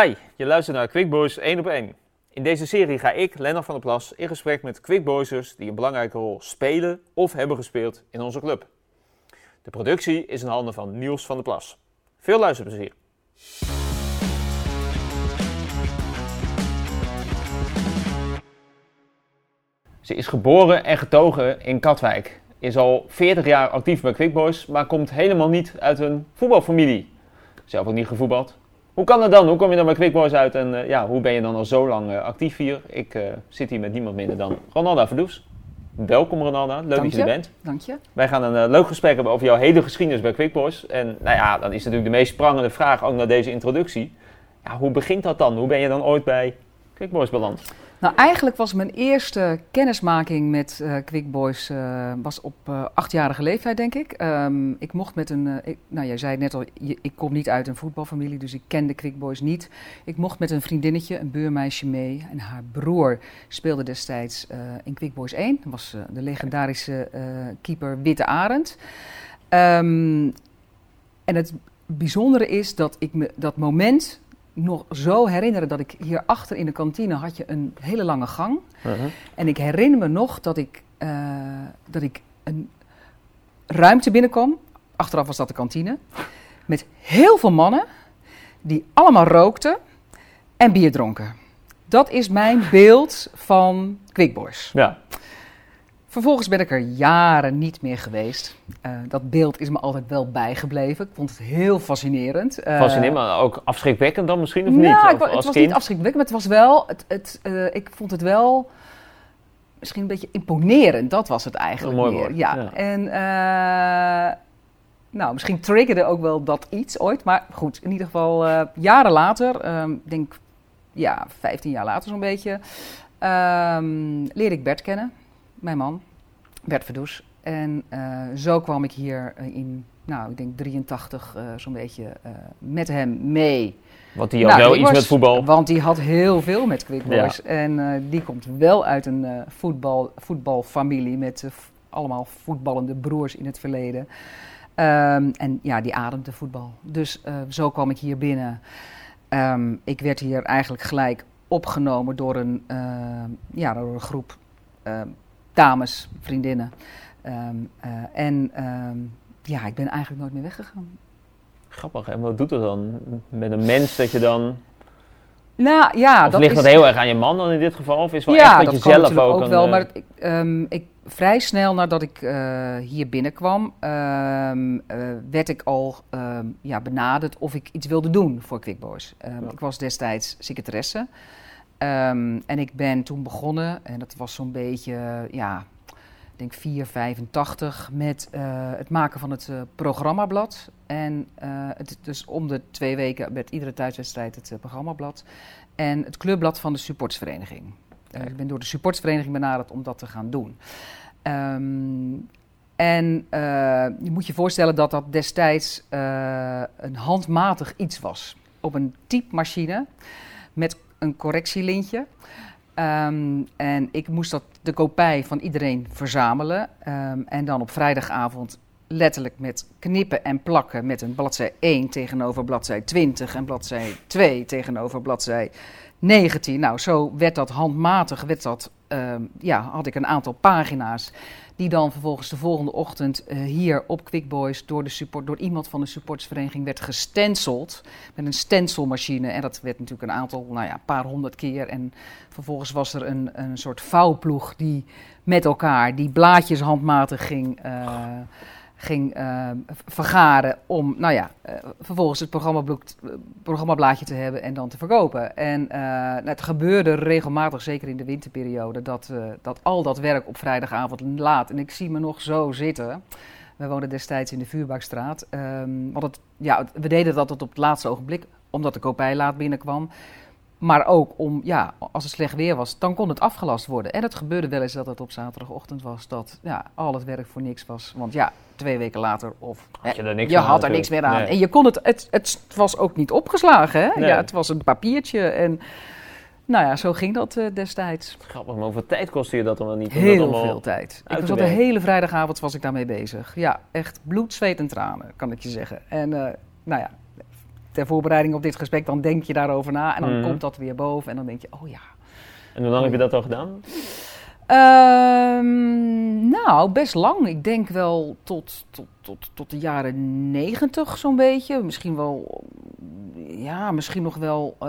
Hi, je luistert naar Quick Boys 1 op 1. In deze serie ga ik, Lennart van der Plas, in gesprek met Quick Boysers die een belangrijke rol spelen of hebben gespeeld in onze club. De productie is in handen van Niels van der Plas. Veel luisterplezier. Ze is geboren en getogen in Katwijk. Is al 40 jaar actief bij Quick Boys, maar komt helemaal niet uit een voetbalfamilie. Zelf ook niet gevoetbald. Hoe kan dat dan? Hoe kom je dan bij Quick Boys uit en uh, ja, hoe ben je dan al zo lang uh, actief hier? Ik uh, zit hier met niemand minder dan Ronalda Verdoes. Welkom Ronalda, leuk Dank dat je er bent. Dank je. Wij gaan een leuk gesprek hebben over jouw hele geschiedenis bij Quick Boys. En nou ja, dan is natuurlijk de meest sprangende vraag ook naar deze introductie. Ja, hoe begint dat dan? Hoe ben je dan ooit bij Quick Boys beland? Nou, eigenlijk was mijn eerste kennismaking met uh, Quick Boys uh, was op uh, achtjarige leeftijd, denk ik. Um, ik mocht met een, nou jij zei het net al, ik kom niet uit een voetbalfamilie, dus ik kende Quick Boys niet. Ik mocht met een vriendinnetje, een buurmeisje mee en haar broer speelde destijds in Quick Boys 1. Dat was de legendarische keeper Witte Arend. Um, en het bijzondere is dat ik me dat moment nog zo herinneren dat ik hierachter in de kantine had je een hele lange gang. Uh -huh. En ik herinner me nog dat ik, uh, dat ik een ruimte binnenkwam. Achteraf was dat de kantine. Met heel veel mannen die allemaal rookten en bier dronken. Dat is mijn beeld van Quick Boys. Ja. Vervolgens ben ik er jaren niet meer geweest. Uh, dat beeld is me altijd wel bijgebleven. Ik vond het heel fascinerend. Uh, Fascinerend, maar ook afschrikwekkend dan misschien of nou, niet? Of, het was kind? niet afschrikwekkend, maar het was wel... Het, het, uh, ik vond het wel misschien een beetje imponerend. Dat was het eigenlijk een mooi meer. Woord. Ja. ja. En nou, misschien triggerde ook wel dat iets ooit. Maar goed, in ieder geval jaren later, ik denk ja, 15 jaar later zo'n beetje... Um, leerde ik Bert kennen mijn man, Bert Verdoes. En uh, zo kwam ik hier in, nou, ik denk 83 uh, zo'n beetje uh, met hem mee. Want die had nou, wel iets met voetbal. Want die had heel veel met Quick Boys. Ja. En die komt wel uit een voetbal, voetbalfamilie met allemaal voetballende broers in het verleden. Um, en ja, die ademde voetbal. Dus zo kwam ik hier binnen. Um, ik werd hier eigenlijk gelijk opgenomen door een, ja, door een groep dames, vriendinnen. Um, uh, en um, ja, ik ben eigenlijk nooit meer weggegaan. Grappig, en wat doet het dan met een mens dat je dan... Nou ja, of dat ligt is... dat heel erg aan je man dan in dit geval? Of is wel ja, echt dat, dat je zelf ook... ook een, wel, uh... maar ik, um, ik, vrij snel nadat ik uh, hier binnenkwam, uh, werd ik al ja, benaderd of ik iets wilde doen voor Quick Boys. Ja. Ik was destijds secretaresse. Um, en ik ben toen begonnen, en dat was zo'n beetje, ja, ik denk 485, met uh, het maken van het uh, programmablad. En uh, het, dus om de twee weken met iedere thuiswedstrijd het programmablad. En het clubblad van de supportsvereniging. ik ben door de supportsvereniging benaderd om dat te gaan doen. Um, en je moet je voorstellen dat dat destijds een handmatig iets was. Op een typemachine met een correctielintje. Um, en ik moest dat, de kopij van iedereen verzamelen. Um, en dan op vrijdagavond letterlijk met knippen en plakken met een bladzij 1 tegenover bladzij 20 en bladzij 2 tegenover bladzij 19. Nou, zo werd dat handmatig, werd dat, um, ja, had ik een aantal pagina's die dan vervolgens de volgende ochtend uh, hier op Quick Boys door, de support, door iemand van de supportsvereniging werd gestenceld. Met een stencilmachine. En dat werd natuurlijk een aantal, nou ja, paar honderd keer. En vervolgens was er een, een soort vouwploeg die met elkaar die blaadjes handmatig ging, uh, ging uh, vergaren. Om, nou ja, vervolgens het programmablaadje te hebben en dan te verkopen. En het gebeurde regelmatig, zeker in de winterperiode, dat, dat al dat werk op vrijdagavond laat. En ik zie me nog zo zitten. We woonden destijds in de Vuurbakstraat. Um, want het, ja, we deden dat tot op het laatste ogenblik, omdat de kopij laat binnenkwam. Maar ook om, ja, als het slecht weer was, dan kon het afgelast worden. En het gebeurde wel eens dat het op zaterdagochtend was, dat ja, al het werk voor niks was. Want ja, twee weken later, of had je, er niks je had er niks meer aan. Nee. En je kon het, het, het was ook niet opgeslagen, hè? Nee. Ja, het was een papiertje en... Nou ja, zo ging dat uh, destijds. Grappig, maar hoeveel tijd kostte je dat dan wel niet? Heel veel tijd. Ik was de hele vrijdagavond was ik daarmee bezig. Ja, echt bloed, zweet en tranen, kan ik je zeggen. En uh, nou ja, ter voorbereiding op dit gesprek, dan denk je daarover na. En dan Mhm. komt dat weer boven. En dan denk je, oh ja. En hoe lang heb je dat al gedaan? Ehm, nou, best lang. Ik denk wel tot, tot, tot, tot de jaren negentig zo'n beetje. Misschien wel, ja, misschien nog wel, eh,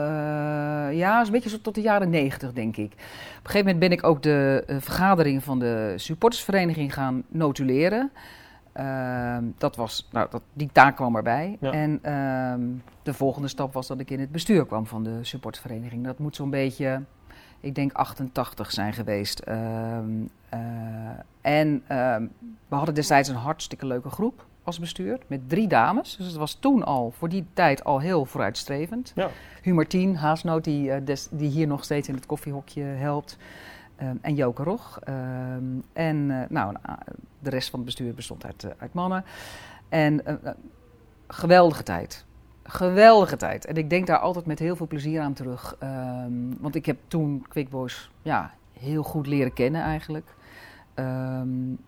ja, zo'n beetje zo tot de jaren negentig denk ik. Op een gegeven moment ben ik ook de eh, vergadering van de supportersvereniging gaan notuleren. Ehm, dat was, nou, dat, die taak kwam erbij. Ja. En ehm, de volgende stap was dat ik in het bestuur kwam van de supportersvereniging. Dat moet zo'n beetje, ik denk 88 zijn geweest. Ehm, eh, en we hadden destijds een hartstikke leuke groep als bestuur met drie dames. Dus het was toen al, voor die tijd al heel vooruitstrevend. Ja. Humartien, Haasnoot, die, eh, des- die hier nog steeds in het koffiehokje helpt. Ehm, en Joke Rog. Ehm, en eh, nou, de rest van het bestuur bestond uit, eh, uit mannen. En eh, geweldige tijd. Geweldige tijd. En ik denk daar altijd met heel veel plezier aan terug. Ehm, want ik heb toen Quick Boys ja, heel goed leren kennen eigenlijk.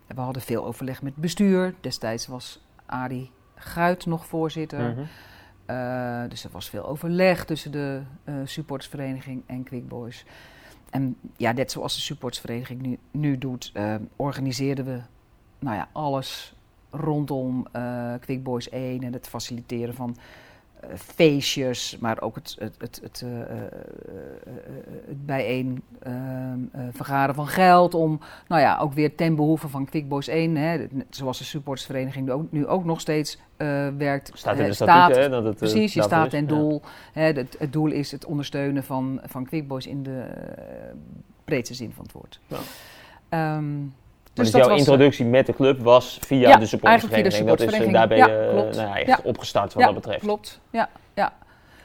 We hadden veel overleg met het bestuur. Destijds was Arie Guit nog voorzitter. Mhm. Dus er was veel overleg tussen de supportersvereniging en Quick Boys. En ja, net zoals de supportersvereniging nu, nu doet, uh, organiseerden we nou ja, alles rondom uh, Quick Boys 1 en het faciliteren van feestjes, maar ook het, het, het, het, uh, het bijeen vergaren van geld om, nou ja, ook weer ten behoeve van Quick Boys 1, hè, zoals de supportersvereniging nu ook, nu ook nog steeds werkt. Staat in de statuut, hè? Dat het, precies, je staat en doel. Ja. Hè, het, het, doel is het ondersteunen van, van Quick Boys in de breedste zin van het woord. Ja. Um, dus, dus jouw was, introductie met de club was via ja, de supportersvereniging. Dat is, daar ben je ja, nou, echt ja. opgestart wat dat betreft. klopt. Ja, ja.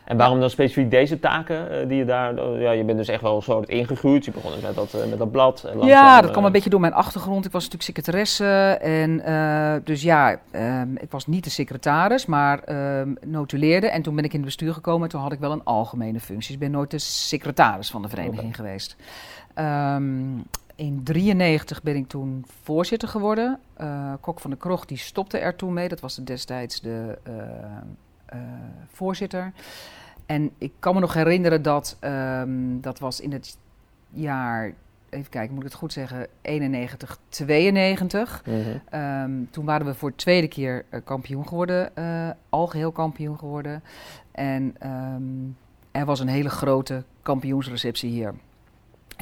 En waarom dan specifiek deze taken uh, die je daar... Uh, ja, je bent dus echt wel zo ingegroeid. Je begon dus met dat, met dat blad. En ja, dat kwam een beetje door mijn achtergrond. Ik was natuurlijk secretaresse. En uh, dus ja, um, ik was niet de secretaris, maar um, notuleerde. En toen ben ik in het bestuur gekomen. Toen had ik wel een algemene functie. Ik ben nooit de secretaris van de vereniging okay. geweest. Um, in 93 ben ik toen voorzitter geworden. Uh, Kok van de Krocht die stopte er toen mee. Dat was destijds de uh, uh, voorzitter. En ik kan me nog herinneren dat um, dat was in het jaar, even kijken, moet ik het goed zeggen, 91, 92. Mhm. Um, toen waren we voor de tweede keer kampioen geworden, algeheel kampioen geworden. En um, er was een hele grote kampioensreceptie hier.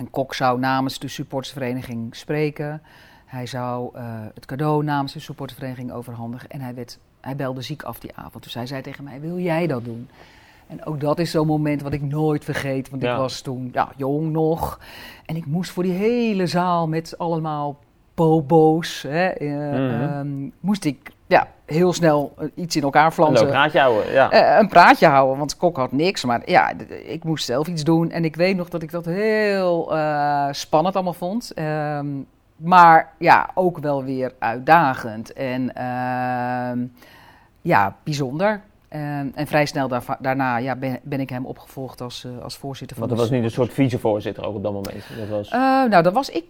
En Kok zou namens de supportersvereniging spreken. Hij zou uh, het cadeau namens de supportersvereniging overhandigen. En hij, werd, hij belde ziek af die avond. Dus hij zei tegen mij, wil jij dat doen? En ook dat is zo'n moment wat ik nooit vergeet. Want Ja. ik was toen ja, jong nog. En ik moest voor die hele zaal met allemaal bobo's... Hè, eh, Mhm. ehm, moest ik ja, heel snel eh, iets in elkaar Een flansen. leuk praatje houden, ja. Eh, een praatje houden, want Kok had niks. Maar ja, ik moest zelf iets doen. En ik weet nog dat ik dat heel eh, spannend allemaal vond. Ehm, maar ja, ook wel weer uitdagend. En ehm, ja, bijzonder. En, en vrij snel daarna ja, ben, ben ik hem opgevolgd als, als voorzitter van Want dat was niet een soort vicevoorzitter ook op dat moment. Dat was... nou, dan was ik.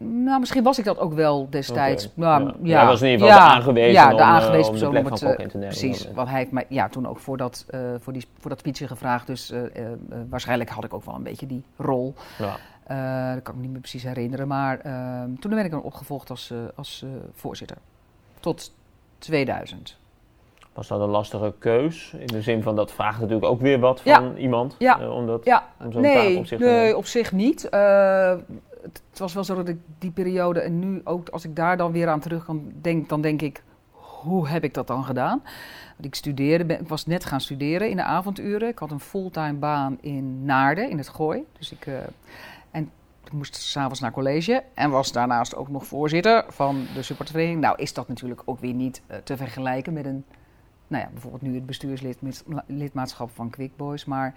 Nou, misschien was ik dat ook wel destijds. Nou, ja. ja. Jij was in ieder geval de aangewezen Ja, de om, eh, aangewezen om persoon om het, eh, in te nemen. Precies, want hij heeft mij ja, toen ook voor, dat, eh, voor, die, voor dat speechje gevraagd. Dus waarschijnlijk had ik ook wel een beetje die rol. Ja. Dat kan ik me niet meer precies herinneren. Maar eh, toen ben ik dan opgevolgd als, als voorzitter. Tot 2000. Was dat een lastige keus? In de zin van dat vraagt natuurlijk ook weer wat Ja. van iemand. Ja. eh, om dat, Ja, om nee, op zich te nee, op zich niet. Het, was wel zo dat ik die periode en nu ook als ik daar dan weer aan terug kan denk, dan denk ik, hoe heb ik dat dan gedaan? Want ik studeerde, ik was net gaan studeren in de avonduren. Ik had een fulltime baan in Naarden, in het Gooi. Dus ik, eh, en ik moest s'avonds naar college en was daarnaast ook nog voorzitter van de supportervereniging. Nou is dat natuurlijk ook weer niet eh, te vergelijken met een, nou ja, bijvoorbeeld nu het bestuurslidmaatschap van Quick Boys. Maar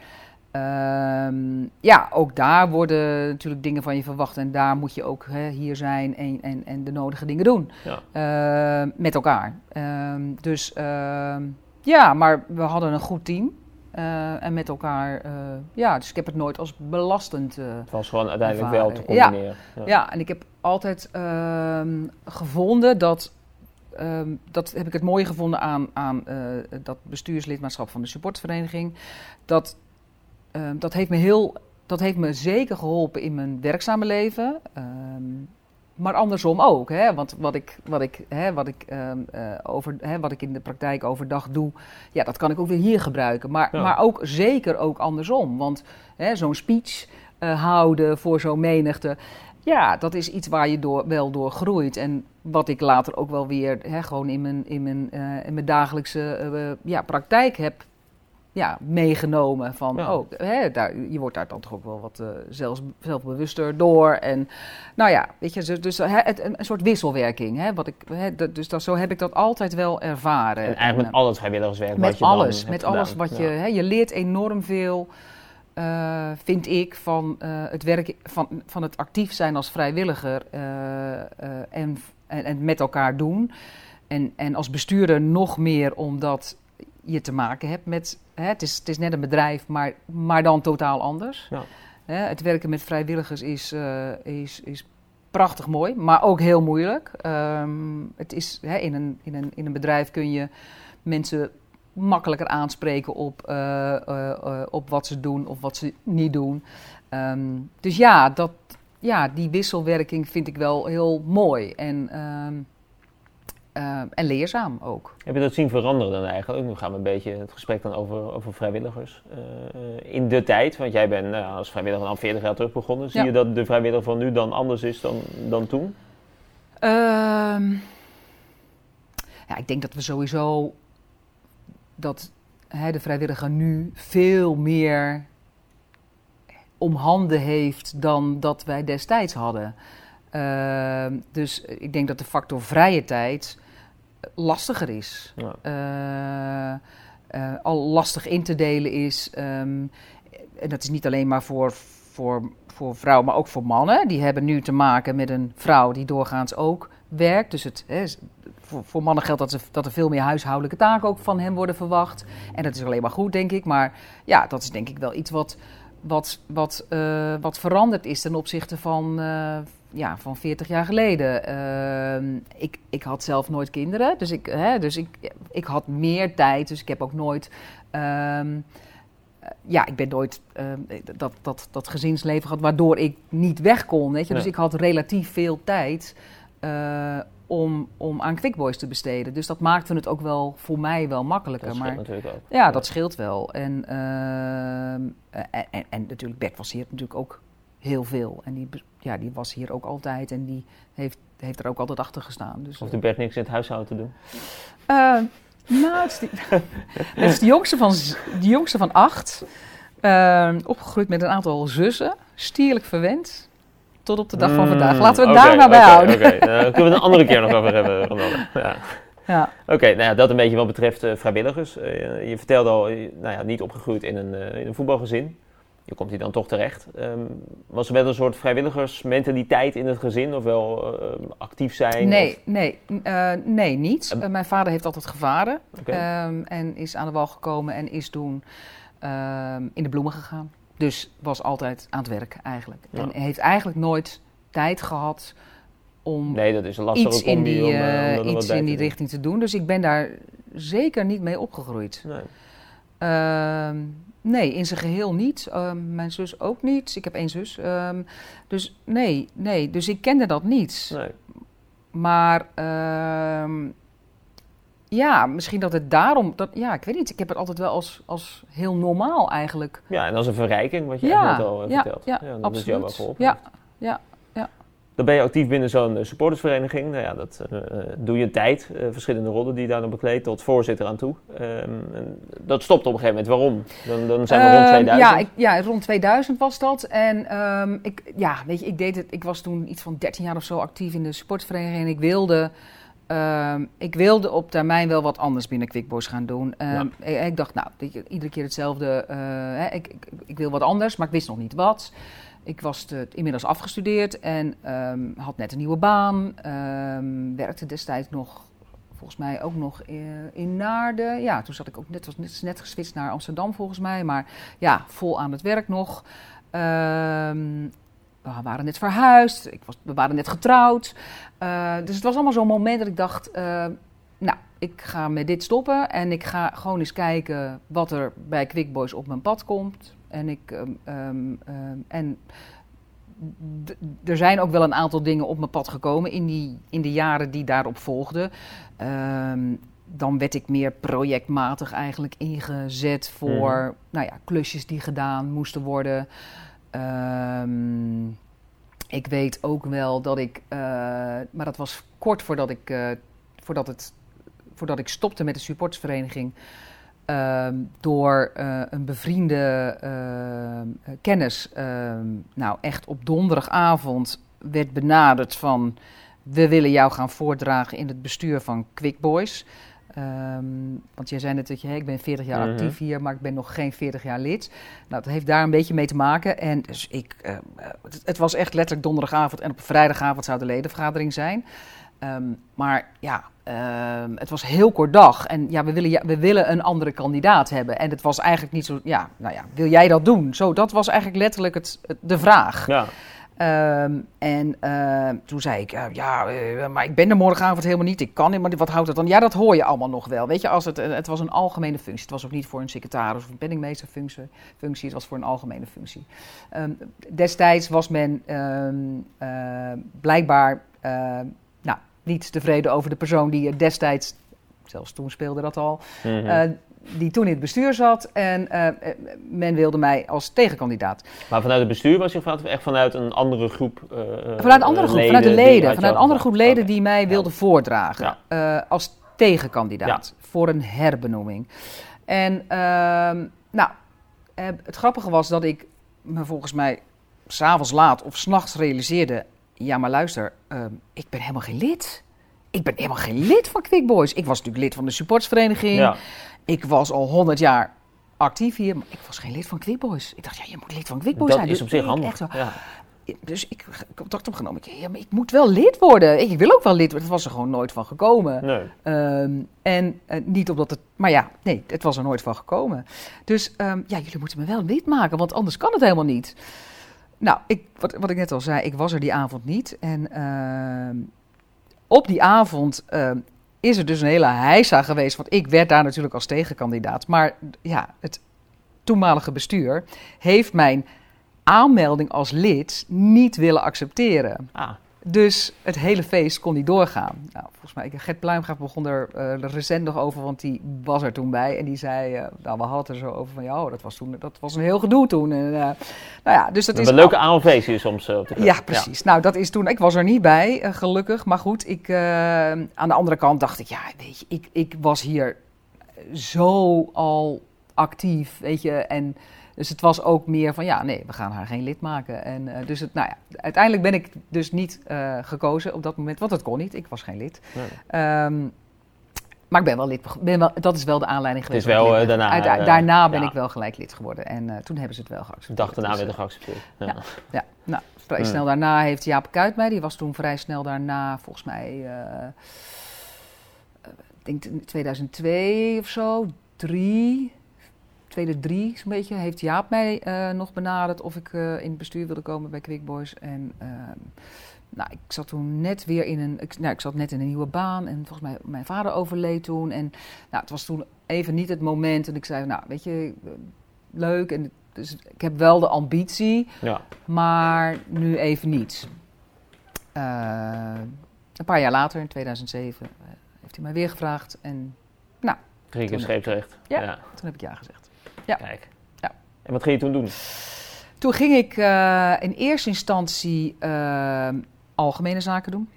Ehm, ja, ook daar worden natuurlijk dingen van je verwacht. En daar moet je ook hè, hier zijn en, en, en de nodige dingen doen. Ja. Ehm, met elkaar. Ehm, dus ja, maar we hadden een goed team. Eh, en met elkaar, eh, ja, dus ik heb het nooit als belastend. eh, Het was gewoon uiteindelijk Ervaren. wel te Ja. combineren. ja. en ik heb altijd gevonden dat dat heb ik het mooie gevonden aan, aan dat bestuurslidmaatschap van de supportvereniging. Dat, ehm, dat, heeft me heel, dat heeft me zeker geholpen in mijn werkzame leven. Ehm, maar andersom ook. Hè? Want wat ik, wat, ik, hè, wat, ik, ehm, eh, over, hè, wat ik in de praktijk overdag doe, ja, dat kan ik ook weer hier gebruiken. Maar, Ja. maar ook zeker ook andersom. Want hè, zo'n speech eh, houden voor zo'n menigte. Ja, dat is iets waar je door, wel door groeit. En wat ik later ook wel weer hè, gewoon in mijn, in mijn, eh, in mijn dagelijkse ja, praktijk heb ja, meegenomen. Van, Ja. oh, hè, daar, je wordt daar dan toch ook wel wat eh, zelfs, zelfbewuster door. En nou ja, weet je, dus, dus hè, het, een, een soort wisselwerking. Hè, wat ik, hè, dat, dus dat, zo heb ik dat altijd wel ervaren. En eigenlijk met En, al het vrijwilligerswerk wat met je dan alles, met gedaan. alles wat je, Ja. hè, je leert enorm veel, eh, vind ik, van eh, het werk, van, van het actief zijn als vrijwilliger en, en, en met elkaar doen. En, en als bestuurder nog meer omdat je te maken hebt met, hè, het, is, het is net een bedrijf, maar, maar dan totaal anders. Ja. Hè, het werken met vrijwilligers is, eh, is, is prachtig mooi, maar ook heel moeilijk. Ehm, het is, hè, in, een, in, een, in een bedrijf kun je mensen makkelijker aanspreken op, eh, eh, op wat ze doen of wat ze niet doen. Ehm, dus ja, dat, ja, die wisselwerking vind ik wel heel mooi en, ehm, eh, en leerzaam ook. Heb je dat zien veranderen dan eigenlijk? Nu gaan we een beetje het gesprek dan over, over vrijwilligers. eh, in de tijd, want jij bent nou, als vrijwilliger al 40 jaar terug begonnen. Zie Ja. je dat de vrijwilliger van nu dan anders is dan, dan toen? Ehm, ja, ik denk dat we sowieso dat hè, de vrijwilliger nu veel meer om handen heeft dan dat wij destijds hadden. Ehm, dus ik denk dat de factor vrije tijd lastiger is. Ja. eh, eh, al lastig in te delen is. ehm, en dat is niet alleen maar voor, voor, voor vrouwen, maar ook voor mannen. Die hebben nu te maken met een vrouw die doorgaans ook werkt. Dus het, hè, voor, voor mannen geldt dat, ze, dat er veel meer huishoudelijke taken ook van hen worden verwacht. En dat is alleen maar goed, denk ik. Maar ja, dat is denk ik wel iets wat, wat, wat, eh, wat veranderd is ten opzichte van, ja, van 40 jaar geleden. Ehm, ik, ik had zelf nooit kinderen, dus, ik, hè, dus ik, ik had meer tijd. Dus ik heb ook nooit. ehm, eh, ja, ik ben nooit ehm, dat, dat, dat gezinsleven gehad waardoor ik niet weg kon. Weet je? Dus ik had relatief veel tijd eh, om, om aan quickboys te besteden. Dus dat maakte het ook wel voor mij wel makkelijker. Dat maar scheelt natuurlijk ook. ja, dat scheelt wel. En, en, en, en natuurlijk, Bert was hier natuurlijk ook heel veel. En die, ja, die was hier ook altijd en die heeft, heeft er ook altijd achter gestaan. Dus, Of de Bert niks in het huishouden te doen. eh, nou, het is, die- het is de, jongste van, de jongste van acht. Ehm, opgegroeid met een aantal zussen. Stierlijk verwend. Tot op de dag van vandaag. Laten we het daar maar bij houden. Oké, Eh, daar kunnen we het een andere keer nog over hebben, Ronaldo. Ja. Ja. Oké, nou ja, dat een beetje wat betreft eh, vrijwilligers. Eh, je vertelde al, eh, nou ja, niet opgegroeid in een, eh, in een voetbalgezin. Komt hier dan toch terecht. Ehm, was er wel een soort vrijwilligersmentaliteit in het gezin? Of wel eh, actief zijn? Nee, Of, nee, eh, nee, niet. Eh, mijn vader heeft altijd gevaren. Ehm, en is aan de wal gekomen en is toen ehm, in de bloemen gegaan. Dus was altijd aan het werk eigenlijk. Ja. En heeft eigenlijk nooit tijd gehad om nee, dat is een iets in die, om, om iets in die richting te doen. Dus ik ben daar zeker niet mee opgegroeid. Nee. Nee, in zijn geheel niet. Ehm, mijn zus ook niet. Ik heb één zus. Ehm, dus nee, nee. Dus ik kende dat niet. nee. Maar ehm, ja, misschien dat het daarom. Dat, ja, ik weet niet. Ik heb het altijd wel als, als heel normaal eigenlijk. Ja, en is een verrijking, wat je Ja, net al eh, ja, vertelt. ja, dat is jou wel absoluut. geholpen. Ja, ja, ja. Dan ben je actief binnen zo'n eh, supportersvereniging. Nou ja, dat eh, doe je een tijd. eh, verschillende rollen die je daar dan bekleedt, tot voorzitter aan toe. Ehm, en dat stopt op een gegeven moment. Waarom? Dan, dan zijn we rond Ehm, 2000. Ja, ik, ja, rond 2000 was dat. En ehm, ik, ja, weet je, ik deed het. Ik was toen iets van 13 jaar of zo actief in de supportvereniging. En ik wilde, ehm, ik wilde op termijn wel wat anders binnen Quickboys gaan doen. Ehm, ik, ik dacht, nou, iedere keer hetzelfde. ik, ik wil wat anders, maar ik wist nog niet wat. Ik was inmiddels afgestudeerd en ehm, had net een nieuwe baan. ehm, werkte destijds nog, volgens mij ook nog in, in Naarden. Ja, toen zat ik ook net, was net, geswitcht naar Amsterdam volgens mij. Maar ja, vol aan het werk nog. Ehm, we waren net verhuisd, ik was, we waren net getrouwd. Uh, dus het was allemaal zo'n moment dat ik dacht, ik ga met dit stoppen en ik ga gewoon eens kijken wat er bij Quick Boys op mijn pad komt. En ik, um, um, en er zijn ook wel een aantal dingen op mijn pad gekomen in, die, in de jaren die daarop volgden. Dan werd ik meer projectmatig eigenlijk ingezet voor mm nou ja, klusjes die gedaan moesten worden. Ik weet ook wel dat ik, uh, maar dat was kort voordat ik, uh, voordat het, voordat ik stopte met de supportersvereniging. Uh, door uh, een bevriende kennis, ehm, nou echt op donderdagavond werd benaderd van... we willen jou gaan voordragen in het bestuur van Quick Boys... Um, want jij zei net dat je, hey, ik ben 40 jaar mhm. actief hier, maar ik ben nog geen 40 jaar lid. Nou, dat heeft daar een beetje mee te maken. En dus ik, het, het, was echt letterlijk donderdagavond en op vrijdagavond zou de ledenvergadering zijn. Um, maar ja, um, het was heel kort dag. En ja we, willen, ja, we willen een andere kandidaat hebben. En het was eigenlijk niet zo, ja, nou ja, wil jij dat doen? Zo, dat was eigenlijk letterlijk het, het de vraag. Ja. Um, en uh, toen zei ik, uh, ja, uh, maar ik ben er morgenavond helemaal niet. Ik kan niet, maar wat houdt het dan? Ja, dat hoor je allemaal nog wel. Weet je, als het, het was een algemene functie. Het was ook niet voor een secretaris of een penningmeesterfunctie. Functie, het was voor een algemene functie. Um, destijds was men blijkbaar niet tevreden over de persoon die destijds, zelfs toen speelde dat al, mm -hmm die toen in het bestuur zat. En uh, men wilde mij als tegenkandidaat. Maar vanuit het bestuur was je echt vanuit een andere groep? Uh, vanuit een andere groep, vanuit de leden. Vanuit een andere groep leden okay. die mij wilden voordragen ja. als tegenkandidaat ja. voor een herbenoeming. En ehm, nou, het grappige was dat ik me volgens mij s'avonds laat of s'nachts realiseerde... Ja, maar luister, ehm, ik ben helemaal geen lid. Ik ben helemaal geen lid van Quick Boys. Ik was natuurlijk lid van de supportsvereniging. Ja. Ik was al 100 jaar actief hier, maar ik was geen lid van Quick Boys. Ik dacht, ja, je moet lid van Quick Boys zijn. Dat is dus op zich handig. Ja. Dus ik heb contact opgenomen. Ik, ja, maar ik moet wel lid worden. Ik, wil ook wel lid worden. Het was er gewoon nooit van gekomen. Nee. Um, en uh, niet omdat het... Maar ja, nee, het was er nooit van gekomen. Dus um, ja, jullie moeten me wel lid maken, want anders kan het helemaal niet. Nou, ik, wat, wat ik net al zei, ik was er die avond niet. En uh, op die avond uh, is er dus een hele heisa geweest. Want ik werd daar natuurlijk als tegenkandidaat. Maar ja, het toenmalige bestuur heeft mijn aanmelding als lid niet willen accepteren. Ah. Dus het hele feest kon niet doorgaan. Nou, volgens mij, Gert Pluimgraaf begon er uh, recent nog over, want die was er toen bij. En die zei, uh, nou, we hadden het er zo over van, ja, dat was, toen, dat was een heel gedoe toen. En, uh, nou ja, dus dat is... Een leuke AOV's hier soms op de Ja, precies. Ja. Nou, dat is toen, ik was er niet bij, gelukkig. Maar goed, ik, aan de andere kant dacht ik, ja, weet je, ik, ik was hier zo al actief, weet je, en... Dus het was ook meer van, ja, nee, we gaan haar geen lid maken. En uh, dus het, nou ja, uiteindelijk ben ik dus niet uh, gekozen op dat moment, want dat kon niet. Ik was geen lid. Nee. Um, maar ik ben wel lid. Ben wel, dat is wel de aanleiding geweest. Het is wel uh, daarna. Uit, daarna ben ja. ik wel gelijk lid geworden. En toen hebben ze het wel geaccepteerd. De dag daarna dus, werd het geaccepteerd. Ja, ja. ja. nou, vrij snel daarna heeft Jaap Kuit mij. Die was toen vrij snel daarna, volgens mij, ik denk 2002 of zo, drie tweede drie, zo'n beetje, heeft Jaap mij uh, nog benaderd of ik uh, in het bestuur wilde komen bij Quick Boys. En uh, nou, ik zat toen net weer in een, ik, nou, ik zat net in een nieuwe baan en volgens mij, mijn vader overleed toen. En nou, het was toen even niet het moment en ik zei, nou, weet je, leuk. En dus ik heb wel de ambitie, ja. maar nu even niet. een paar jaar later, in 2007, heeft hij mij weer gevraagd en nou... Ging ik een? Ja, ja, toen heb ik ja gezegd. Ja. Kijk. Ja. En wat ging je toen doen? Toen ging ik uh, in eerste instantie uh, algemene zaken doen.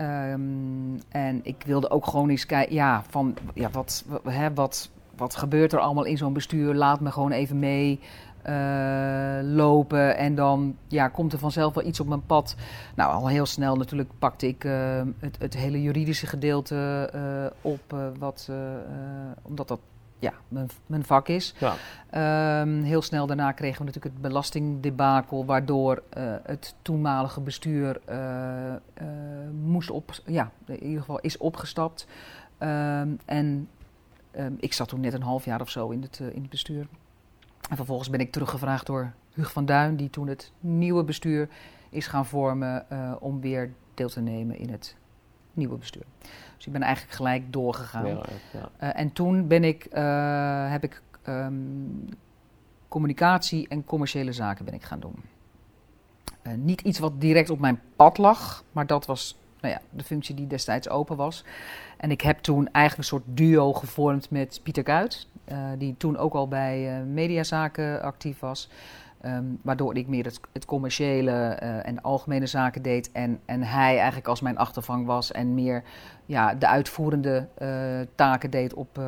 Um, en ik wilde ook gewoon eens kijken, ja, van ja, wat, hè, wat, wat gebeurt er allemaal in zo'n bestuur? Laat me gewoon even mee. Uh, lopen en dan ja, komt er vanzelf wel iets op mijn pad. Nou, al heel snel natuurlijk pakte ik uh, het, het, hele juridische gedeelte uh, op, wat, omdat dat ja, mijn, mijn vak is. Ja. Um, heel snel daarna kregen we natuurlijk het belastingdebakel, waardoor uh, het toenmalige bestuur uh, uh, moest op, ja, in ieder geval is opgestapt. Um, en um, ik zat toen net een half jaar of zo in het, in het bestuur. En vervolgens ben ik teruggevraagd door Hugo van Duin, die toen het nieuwe bestuur is gaan vormen om weer deel te nemen in het nieuwe bestuur. Dus ik ben eigenlijk gelijk doorgegaan. Ja, ja. en toen ben ik, heb ik ehm, communicatie en commerciële zaken ben ik gaan doen. niet iets wat direct op mijn pad lag, maar dat was nou ja, de functie die destijds open was. En ik heb toen eigenlijk een soort duo gevormd met Pieter Kuit, uh, die toen ook al bij uh, mediazaken actief was. Um, waardoor ik meer het, het commerciële uh, en algemene zaken deed. En, en hij eigenlijk als mijn achtervang was en meer ja, de uitvoerende taken deed op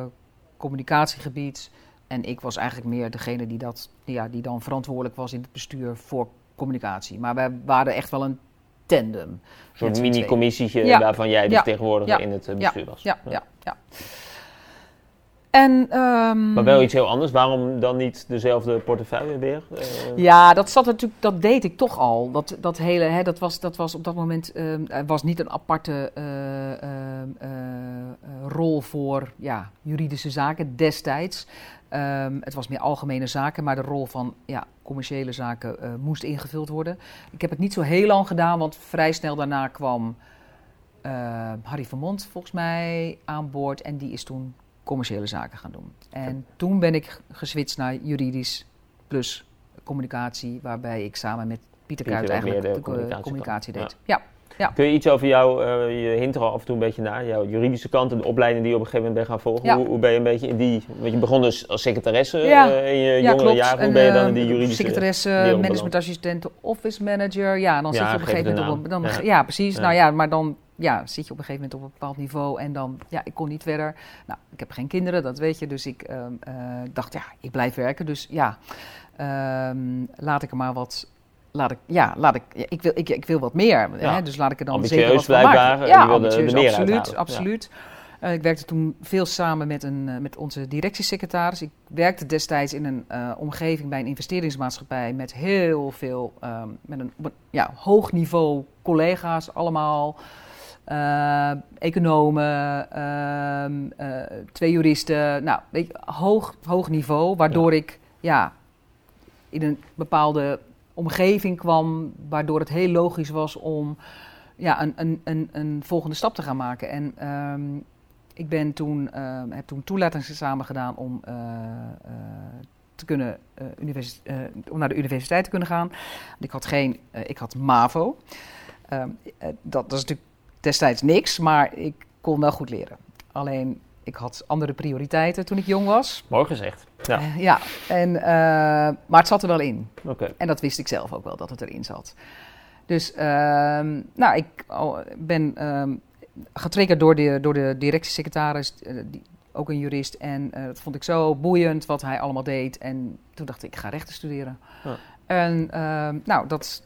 communicatiegebied. En ik was eigenlijk meer degene die, dat, ja, die dan verantwoordelijk was in het bestuur voor communicatie. Maar wij waren echt wel een tandem. Een soort mini-commissietje waarvan jij de vertegenwoordiger in het bestuur was. ja, ja. ja. En, um, maar wel iets heel anders. Waarom dan niet dezelfde portefeuille weer? Uh... Ja, dat zat natuurlijk, dat deed ik toch al. Dat, dat hele, hè, dat, was, dat was op dat moment uh, was niet een aparte uh, rol voor ja, juridische zaken destijds. Um, het was meer algemene zaken, maar de rol van ja, commerciële zaken moest ingevuld worden. Ik heb het niet zo heel lang gedaan, want vrij snel daarna kwam Harry Vermond volgens mij aan boord. En die is toen commerciële zaken gaan doen. En toen ben ik geswitcht naar juridisch plus communicatie, waarbij ik samen met Pieter Kuit eigenlijk de, communicatie, deed. Ja. ja. Kun je iets over jou, uh, je hint er al af en toe een beetje naar, jouw juridische kant en de opleiding die je op een gegeven moment bent gaan volgen. Hoe, hoe, ben je een beetje in die, want je begon dus als secretaresse uh, in je jongere jaren, hoe ben je dan in die juridische... Secretaresse, managementassistent, office manager, ja, dan zit je op een gegeven moment op dan, ja. precies, nou ja, maar dan ja, zit je op een gegeven moment op een bepaald niveau en dan, ja, ik kon niet verder. Nou, ik heb geen kinderen, dat weet je, dus ik ehm, eh, dacht, ja, ik blijf werken. Dus ja, ehm, laat ik er maar wat laat ik, ja, laat ik, ik, wil, ik, ik wil wat meer. Hè? Dus laat ik er dan zeker wat van maken. Ja, ambitieus, absoluut, absoluut. Uh, ik werkte toen veel samen met, een, uh, met onze directiesecretaris. Ik werkte destijds in een uh, omgeving bij een investeringsmaatschappij met heel veel, um, met een ja, hoog niveau collega's allemaal. Economen, uh, twee juristen. Nou, weet je, hoog, hoog niveau, waardoor ik ja, in een bepaalde omgeving kwam, waardoor het heel logisch was om ja, een, een, een, een volgende stap te gaan maken. En um, ik ben toen, ehm, heb toen toelatingsexamen gedaan om te kunnen, om naar de universiteit te kunnen gaan. Ik had geen, ik had MAVO. Um, dat, is natuurlijk destijds niks, maar ik kon wel goed leren. Alleen ik had andere prioriteiten toen ik jong was. Mooi gezegd. Ja, uh, ja en, uh, maar het zat er wel in. Okay. En dat wist ik zelf ook wel, dat het erin zat. Dus uh, nou, ik ben ehm, getriggerd door de, door de directiesecretaris, eh, die, ook een jurist. En dat vond ik zo boeiend wat hij allemaal deed. En toen dacht ik, ik ga rechten studeren. Ja. En ehm, nou, dat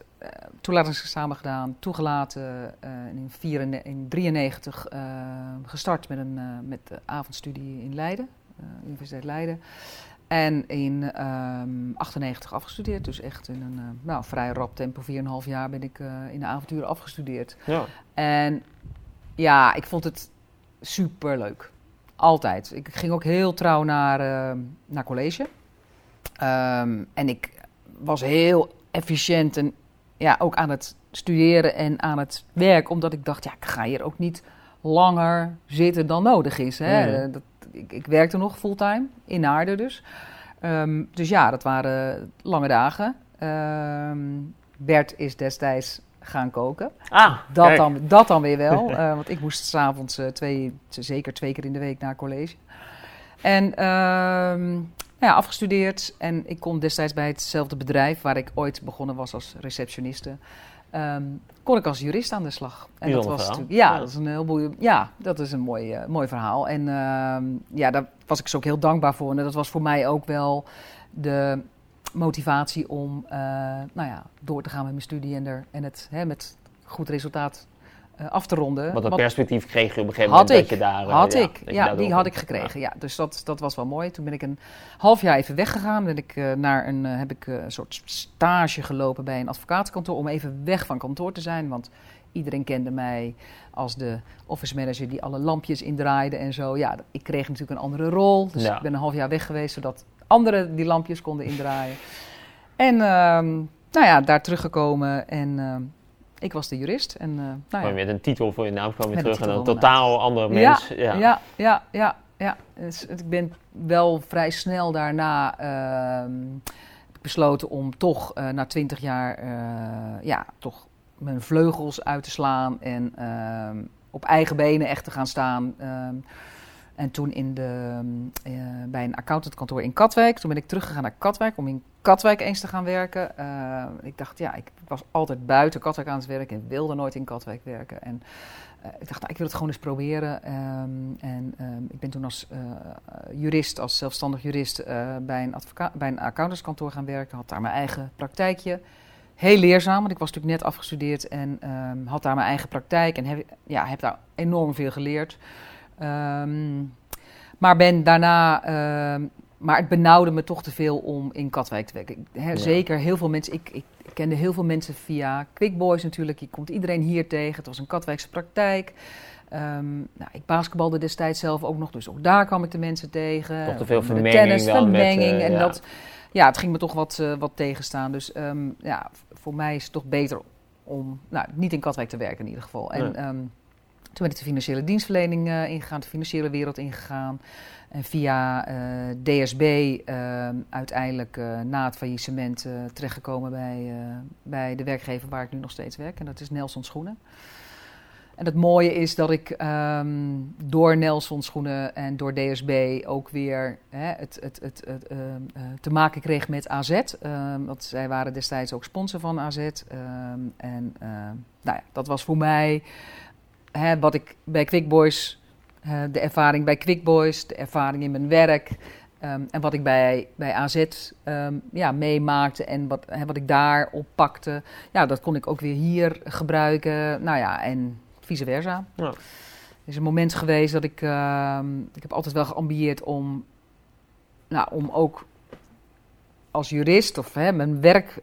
toelatingsexamen gedaan, toegelaten uh, in 1993 uh, gestart met een met de avondstudie in Leiden, Universiteit Leiden. En in 1998 um, afgestudeerd, dus echt in een nou, vrij rap tempo, 4,5 jaar ben ik in de avonturen afgestudeerd. Ja. En ja, ik vond het super leuk. Altijd. Ik ging ook heel trouw naar, naar college. Um, en ik was heel efficiënt en ja, ook aan het studeren en aan het werk. Omdat ik dacht, ja, ik ga hier ook niet langer zitten dan nodig is. Hè? Mm. Dat, ik, ik, werkte nog fulltime, in Naarden dus. Um, dus ja, dat waren lange dagen. Um, Bert is destijds gaan koken. Ah, dat, dan, dat dan weer wel. uh, want ik moest s'avonds uh, twee, zeker twee keer in de week naar college. En um, ja, afgestudeerd en ik kon destijds bij hetzelfde bedrijf waar ik ooit begonnen was als receptioniste. Um, kon ik als jurist aan de slag. En dat was natuurlijk, ja, dat is een heel boeiend, ja, dat is een mooi, uh, mooi verhaal. En uh, ja, daar was ik zo ook heel dankbaar voor. En dat was voor mij ook wel de motivatie om uh, nou ja, door te gaan met mijn studie en, er, en het hè, met goed resultaat uh, af te ronden. Want dat perspectief kreeg je op een gegeven moment dat je daar... Uh, had ja, ik, ja, die had ik gekregen. Ja. Dus dat, dat was wel mooi. Toen ben ik een half jaar even weggegaan. Ben ik, uh, naar een, heb ik een soort stage gelopen bij een advocatenkantoor... om even weg van kantoor te zijn, want... Iedereen kende mij als de office manager die alle lampjes indraaide en zo. Ja, ik kreeg natuurlijk een andere rol. Dus ik ben een half jaar weg geweest, zodat anderen die lampjes konden indraaien. En... Uh, nou ja, daar teruggekomen en ehm, ik was de jurist. En, uh, nou ja. Met een titel voor je naam kwam je Met terug en een totaal andere mens. Ja, ja, ja, ja. ja, Dus ik ben wel vrij snel daarna ehm, besloten om toch eh, na twintig jaar eh, ja, toch mijn vleugels uit te slaan en ehm, op eigen benen echt te gaan staan. Ehm, en toen in de, uh, bij een accountantkantoor in Katwijk. Toen ben ik teruggegaan naar Katwijk om in Katwijk eens te gaan werken. Uh, ik dacht, ja, ik was altijd buiten Katwijk aan het werken en wilde nooit in Katwijk werken. En uh, ik dacht, nou, ik wil het gewoon eens proberen. Um, en um, ik ben toen als uh, jurist, als zelfstandig jurist, bij, een bij een accountantskantoor gaan werken. Had daar mijn eigen praktijkje. Heel leerzaam, want ik was natuurlijk net afgestudeerd en um, had daar mijn eigen praktijk. En heb, ja, heb daar enorm veel geleerd. Maar ben daarna. Maar het benauwde me toch te veel om in Katwijk te werken. He, ja. Zeker heel veel mensen. Ik, ik, kende heel veel mensen via Quickboys natuurlijk. Je komt iedereen hier tegen. Het was een Katwijkse praktijk. Um, nou, ik basketbalde destijds zelf ook nog, dus ook daar kwam ik de mensen tegen. Toch te veel vermenging. Tennis, vermenging. Met, uh, en ja. dat, ja, het ging me toch wat, uh, wat tegenstaan. Dus um, ja, voor mij is het toch beter om nou, niet in Katwijk te werken in ieder geval. En, um, toen ben ik de financiële dienstverlening uh, ingegaan, de financiële wereld ingegaan. En via uh, DSB uh, uiteindelijk uh, na het faillissement terechtgekomen bij, bij de werkgever waar ik nu nog steeds werk. En dat is Nelson Schoenen. En het mooie is dat ik um, door Nelson Schoenen en door DSB ook weer hè, het, het, het, het te maken kreeg met AZ. Want zij waren destijds ook sponsor van AZ. En nou ja, dat was voor mij hè, wat ik bij Quick Boys, uh, de ervaring bij Quick Boys, de ervaring in mijn werk um, en wat ik bij, bij AZ um, ja, meemaakte en wat, wat ik daar oppakte, ja, dat kon ik ook weer hier gebruiken. Nou ja, en vice versa. Ja. Er is een moment geweest dat ik, uh, ik heb altijd wel geambieerd om, nou, om ook als jurist of hè, mijn werk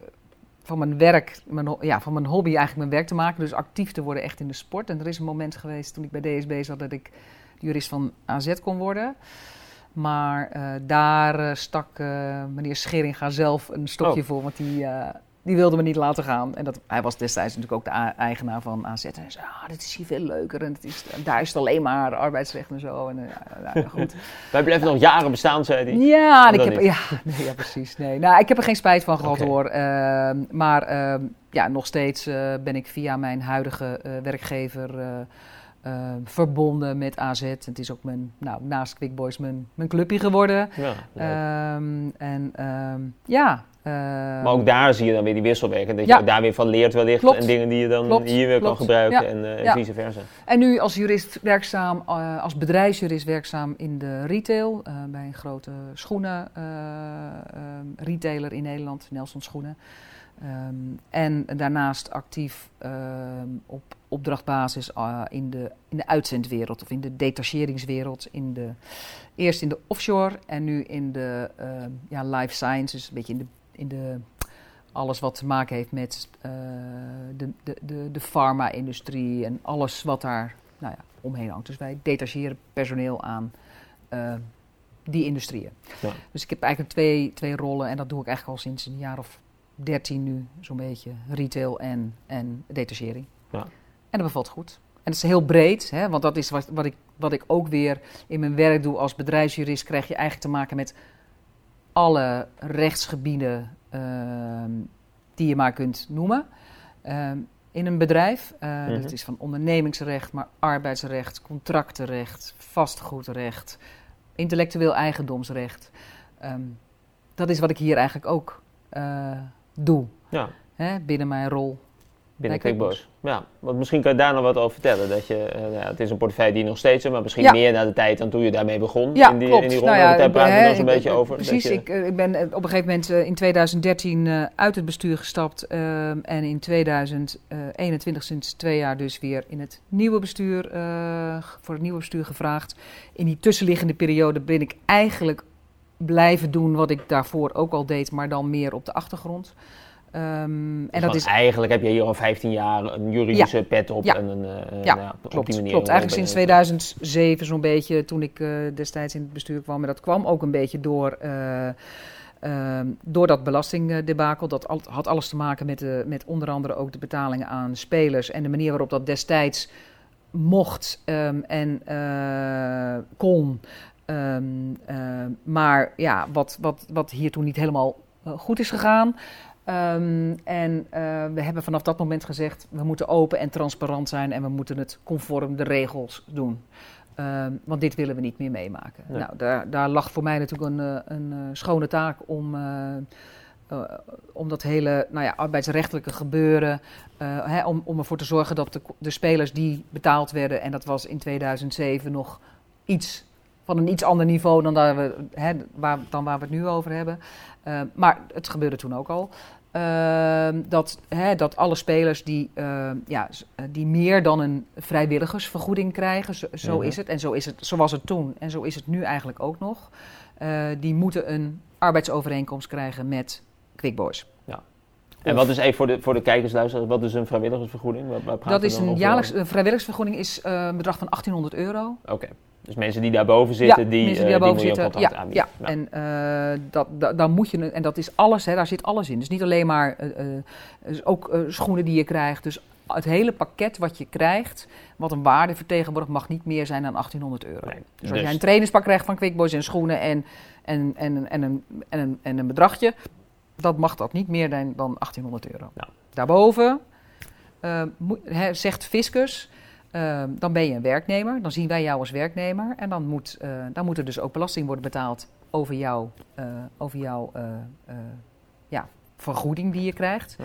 van mijn werk, mijn, ja, van mijn hobby eigenlijk mijn werk te maken. Dus actief te worden echt in de sport. En er is een moment geweest toen ik bij DSB zat dat ik jurist van AZ kon worden. Maar uh, daar uh, stak uh, meneer Scheringa zelf een stokje oh. voor, want die, die wilde me niet laten gaan. En dat, hij was destijds natuurlijk ook de eigenaar van AZ. En hij zei, ah, dit is hier veel leuker. En het is, daar is het alleen maar arbeidsrecht en zo. En, nou, goed. Wij blijven nog jaren bestaan, zei hij. Ja, ik heb, ja, nee, ja, precies. Nee. Nou, ik heb er geen spijt van gehad okay. hoor. Uh, maar uh, ja, nog steeds uh, ben ik via mijn huidige uh, werkgever verbonden met AZ. Het is ook mijn, nou, naast Quick Boys mijn, mijn clubje geworden. Ja, um, en um, ja. maar ook daar zie je dan weer die wisselwerking. Dat ja. je daar weer van leert wellicht. Klopt. En dingen die je dan klopt. hier weer klopt. kan gebruiken. Ja. En, uh, ja. vice versa. En nu als jurist werkzaam, uh, als bedrijfsjurist werkzaam in de retail. Uh, bij een grote schoenen retailer in Nederland, Nelson Schoenen. Um, en daarnaast actief op opdrachtbasis uh, in, de, in de uitzendwereld of in de detacheringswereld. In de, eerst in de offshore en nu in de uh, ja, life sciences, een beetje in de, in de alles wat te maken heeft met uh, de, de, de, de farma-industrie en alles wat daar nou ja, omheen hangt. Dus wij detacheren personeel aan die industrieën. Ja. Dus ik heb eigenlijk twee, twee rollen en dat doe ik eigenlijk al sinds een jaar of 13 nu, zo'n beetje. Retail en, en detachering. Ja. En dat bevalt goed. En dat is heel breed, hè, want dat is wat, wat, ik, wat ik ook weer in mijn werk doe als bedrijfsjurist. Krijg je eigenlijk te maken met alle rechtsgebieden uh, die je maar kunt noemen. Uh, in een bedrijf. Uh, mm -hmm. Dat is van ondernemingsrecht, maar arbeidsrecht, contractenrecht, vastgoedrecht, intellectueel eigendomsrecht. Um, dat is wat ik hier eigenlijk ook uh, doe. Ja. Hè, binnen mijn rol. Binnen Quickboys. Ja, want misschien kan je daar nog wat over vertellen. Dat je, uh, ja, het is een portefeuille die nog steeds is, maar misschien ja. meer naar de tijd dan toen je daarmee begon. Ja, in die, klopt. In die ronde. Nou ja, daar praten we nog een beetje over. Precies, je... ik, uh, ik ben op een gegeven moment in 2013 uit het bestuur gestapt. en in 2021 sinds twee jaar dus weer in het nieuwe bestuur, voor het nieuwe bestuur gevraagd. In die tussenliggende periode ben ik eigenlijk blijven doen wat ik daarvoor ook al deed, maar dan meer op de achtergrond. Um, dus en dat is eigenlijk heb je hier al 15 jaar een juridische ja. pet op ja. en een, uh, ja, nou, klopt, op die manier. Klopt, eigenlijk sinds 2007 zo'n beetje toen ik uh, destijds in het bestuur kwam. En dat kwam ook een beetje door uh, Ehm, door dat belastingdebakel, dat al, had alles te maken met, de, met onder andere ook de betalingen aan spelers en de manier waarop dat destijds mocht ehm, en kon. Um, maar ja, wat, wat, wat hier toen niet helemaal goed is gegaan. Um, en we hebben vanaf dat moment gezegd: we moeten open en transparant zijn en we moeten het conform de regels doen. Um, want dit willen we niet meer meemaken. Nee. Nou, daar, daar lag voor mij natuurlijk een, een schone taak om uh, om dat hele nou ja, arbeidsrechtelijke gebeuren, uh, hè, om, om ervoor te zorgen dat de, de, spelers die betaald werden, en dat was in 2007 nog iets van een iets ander niveau dan, daar we, hè, waar, dan waar we het nu over hebben. Uh, maar het gebeurde toen ook al. dat, hè, dat alle spelers die, ja, die meer dan een vrijwilligersvergoeding krijgen, zo, zo is het. En zo, is het, zo was het toen en zo is het nu eigenlijk ook nog. die moeten een arbeidsovereenkomst krijgen met Quick Boys. Ja. En wat is even voor de, voor de kijkers, luisteren, wat is een vrijwilligersvergoeding? Waar, waar dat is een jaarlijks, een vrijwilligersvergoeding is een bedrag van 1800 euro. Oké. Okay. Dus mensen die daarboven zitten, ja, die, mensen die, daarboven die zitten, ja. En uh, dat, dat, dan moet je, en dat is alles, hè, daar zit alles in. Dus niet alleen maar, dus ook schoenen die je krijgt. Dus het hele pakket wat je krijgt, wat een waarde vertegenwoordigt, mag niet meer zijn dan 1800 euro. Nee, dus, dus als jij een trainingspak krijgt van Quickboys en schoenen en, en, en, en, een, en, een, en een bedragje, dat mag dat niet meer dan, dan 1800 euro. Ja. Daarboven uh, he, zegt fiscus, uh, dan ben je een werknemer, dan zien wij jou als werknemer en dan moet, uh, dan moet er dus ook belasting worden betaald over, jou, over jouw ja, vergoeding die je krijgt.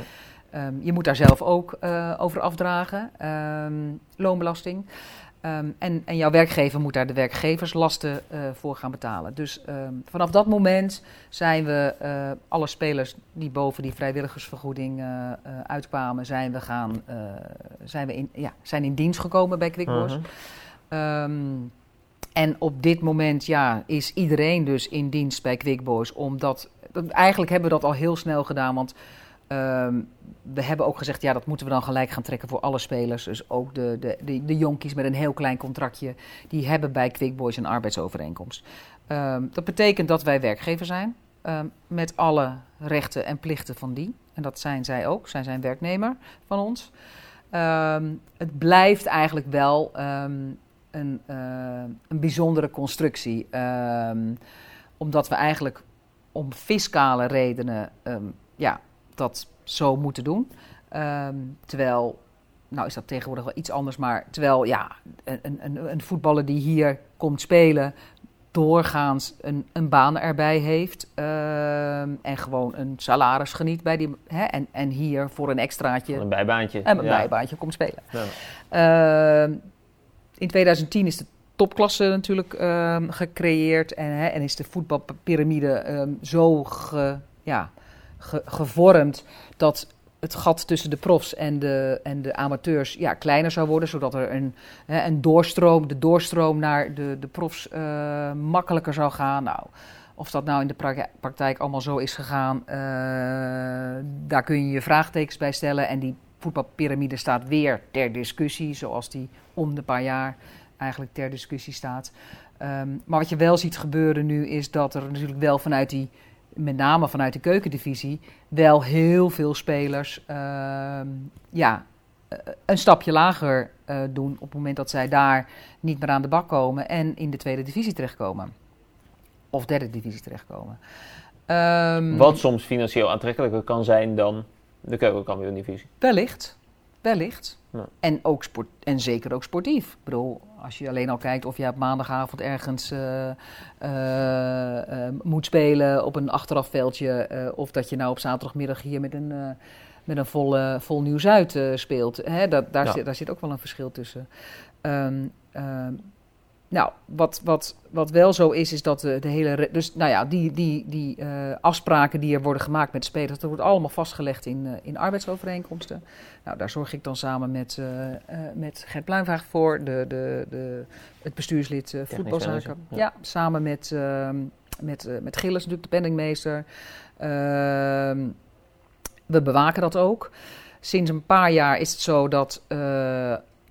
Um, je moet daar zelf ook over afdragen, um, loonbelasting. Um, en, en, jouw werkgever moet daar de werkgeverslasten uh, voor gaan betalen. Dus um, vanaf dat moment zijn we uh, alle spelers die boven die vrijwilligersvergoeding uh, uitkwamen, zijn we gaan, zijn we in, ja, zijn in dienst gekomen bij Quickboys. -huh. um, en op dit moment ja, is iedereen dus in dienst bij Quickboys, omdat eigenlijk hebben we dat al heel snel gedaan, want Um, we hebben ook gezegd, ja, dat moeten we dan gelijk gaan trekken voor alle spelers. Dus ook de, de, de, de jonkies met een heel klein contractje, die hebben bij Quick Boys een arbeidsovereenkomst. Um, dat betekent dat wij werkgever zijn, um, met alle rechten en plichten van die. En dat zijn zij ook, zij zijn werknemer van ons. het blijft eigenlijk wel een, uh, een bijzondere constructie, omdat we eigenlijk om fiscale redenen, ja, dat zo moeten doen. Um, terwijl, nou is dat tegenwoordig wel iets anders, maar terwijl ja, een, een, een voetballer die hier komt spelen, doorgaans een, een baan erbij heeft uh, en gewoon een salaris geniet bij die, hè, en, en hier voor een extraatje. Een bijbaantje. En een ja. bijbaantje komt spelen. Ja. Uh, in 2010 is de topklasse natuurlijk uh, gecreëerd en, hè, en is de voetbalpyramide ehm, zo ge, ja, ge, gevormd dat het gat tussen de profs en de, en de amateurs ja, kleiner zou worden, zodat er een, een doorstroom, de doorstroom naar de, de profs uh, makkelijker zou gaan. Nou, of dat nou in de praktijk allemaal zo is gegaan, uh, daar kun je je vraagtekens bij stellen. En die voetbalpyramide staat weer ter discussie, zoals die om de paar jaar eigenlijk ter discussie staat. Um, maar wat je wel ziet gebeuren nu is dat er natuurlijk wel vanuit die met name vanuit de keukendivisie, wel heel veel spelers uh, ja, eh, een stapje lager uh, doen op het moment dat zij daar niet meer aan de bak komen en in de tweede divisie terechtkomen. Of derde divisie terechtkomen. Um, Wat soms financieel aantrekkelijker kan zijn dan de keukenkampioen-divisie. Wellicht, wellicht. Ja. En, ook sport, en zeker ook sportief. Ik bedoel, als je alleen al kijkt of je op maandagavond ergens uh, uh, uh, moet spelen op een achterafveldje. of dat je nou op zaterdagmiddag hier met een, met een vol, vol nieuws uit speelt. Hè, dat, daar, ja. zit, daar zit ook wel een verschil tussen. Um, nou, wat, wat, wat wel zo is, is dat de, de hele. Dus nou ja, die, die, die uh, afspraken die er worden gemaakt met de spelers, dat wordt allemaal vastgelegd in, uh, in arbeidsovereenkomsten. Nou, daar zorg ik dan samen met, uh, met Gert Pluimvaag voor, de, de, de, het bestuurslid voetbalzaken. Ja. ja. samen met, ehm, met, met Gilles, natuurlijk de penningmeester. Ehm, we bewaken dat ook. Sinds een paar jaar is het zo dat,